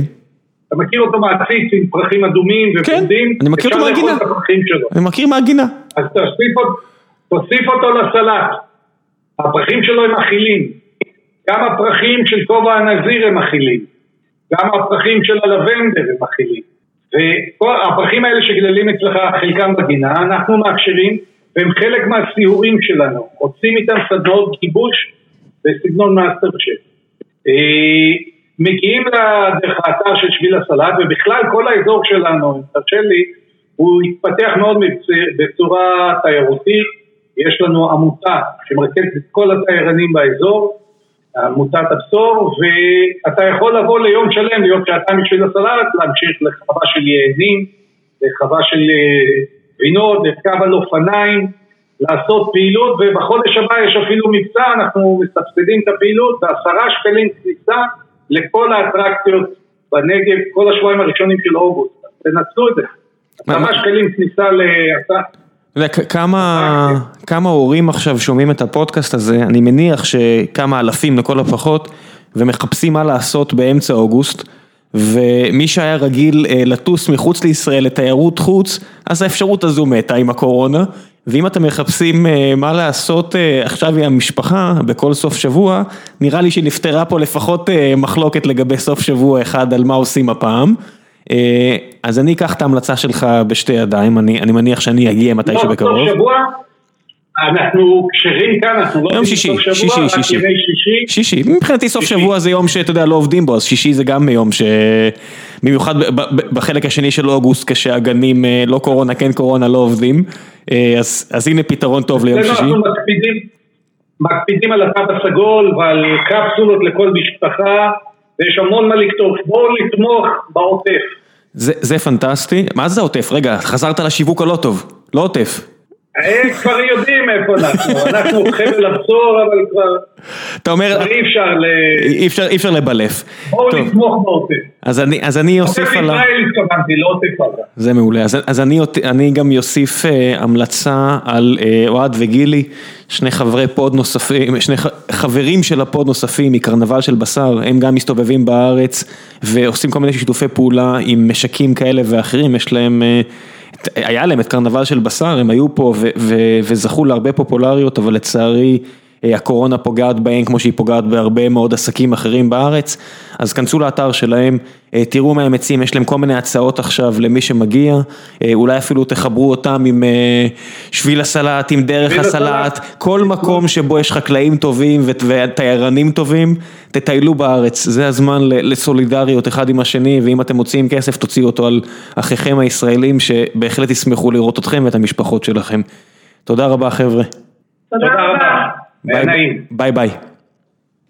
Speaker 3: אתה מכיר אותו מעציץ עם פרחים אדומים
Speaker 1: ובודים? כן, אני מכיר אותו מהגינה. אני מכיר מהגינה.
Speaker 3: אז תוסיף אותו לסלט. הפרחים שלו הם אכילים. גם הפרחים של כובע הנזיר הם אכילים. גם הפרחים של הלבנדר הם אכילים. והפרחים האלה שגדלים אצלך, חלקם בגינה, אנחנו מאפשרים, והם חלק מהסיורים שלנו, עושים איתם סדנאות גיבוש בסגנון מאסטר שף. מגיעים דרך האתר של שביל הסלט, ובכלל כל האזור שלנו, אם תרשה לי, הוא התפתח מאוד בצורה תיירותית, יש לנו עמותה שמרכזת את כל התיירנים באזור, עמותת הבשור, ואתה יכול לבוא ליום שלם, להיות שעתיים בשביל הסלט, להמשיך לחווה של יעדים, לחווה של גבינות, אה, לרכב על אופניים, לעשות פעילות, ובחודש הבא יש אפילו מבצע, אנחנו מסבסדים את הפעילות בעשרה שקלים כניסה לכל האטרקציות בנגב, כל השבועיים הראשונים של אוגוסט, תנצלו את זה. עשרה שקלים כניסה להצעה.
Speaker 1: כמה, כמה הורים עכשיו שומעים את הפודקאסט הזה, אני מניח שכמה אלפים לכל הפחות, ומחפשים מה לעשות באמצע אוגוסט, ומי שהיה רגיל אה, לטוס מחוץ לישראל לתיירות חוץ, אז האפשרות הזו מתה עם הקורונה, ואם אתם מחפשים אה, מה לעשות אה, עכשיו עם המשפחה בכל סוף שבוע, נראה לי שנפתרה פה לפחות מחלוקת לגבי סוף שבוע אחד על מה עושים הפעם. אז אני אקח את ההמלצה שלך בשתי ידיים, אני, אני מניח שאני אגיע מתישהו בקרוב.
Speaker 3: אנחנו כשרים כאן, אנחנו לא
Speaker 1: יום שישי, שישי, שישי, שישי, מבחינתי סוף שבוע זה יום שאתה יודע לא עובדים בו, אז שישי זה גם יום ש... במיוחד בחלק השני של אוגוסט כשהגנים לא קורונה, כן קורונה, לא עובדים, אז, אז הנה פתרון טוב ליום שישי.
Speaker 3: אנחנו מקפידים, מקפידים על התו הסגול ועל קפסולות לכל משפחה, ויש המון מה לכתוב, בואו לתמוך בעוטף.
Speaker 1: זה, זה פנטסטי, מה זה העוטף? רגע, חזרת לשיווק הלא טוב, לא עוטף.
Speaker 3: כבר יודעים איפה אנחנו, אנחנו חבל הבשור אבל כבר...
Speaker 1: אתה אומר...
Speaker 3: אי אפשר ל...
Speaker 1: אי אפשר, לבלף.
Speaker 3: בואו נתמוך בעוטף.
Speaker 1: אז אני, אז אני אוסיף על ה...
Speaker 3: עוטף ישראל התכוונתי, לא עוטף עזה.
Speaker 1: זה מעולה, אז, אז אני, אני גם אוסיף אה, המלצה על אה, אוהד וגילי, שני חברי pod נוספים, שני חברים של ה pod נוספים מקרנבל של בשר, הם גם מסתובבים בארץ ועושים כל מיני שיתופי פעולה עם משקים כאלה ואחרים, יש להם... היה להם את קרנבל של בשר, הם היו פה וזכו להרבה פופולריות, אבל לצערי הקורונה פוגעת בהם כמו שהיא פוגעת בהרבה מאוד עסקים אחרים בארץ, אז כנסו לאתר שלהם, אה, תראו מה הם מציעים, יש להם כל מיני הצעות עכשיו למי שמגיע, אה, אולי אפילו תחברו אותם עם שביל הסלט, עם דרך הסלט, כל מקום שבו יש חקלאים טובים ותיירנים טובים, תטיילו בארץ, זה הזמן לסולידריות אחד עם השני, ואם אתם מוציאים כסף תוציאו אותו על אחיכם הישראלים שבהחלט ישמחו לראות אתכם ואת המשפחות שלכם. תודה רבה חבר'ה.
Speaker 2: תודה רבה.
Speaker 1: Bye, bye bye.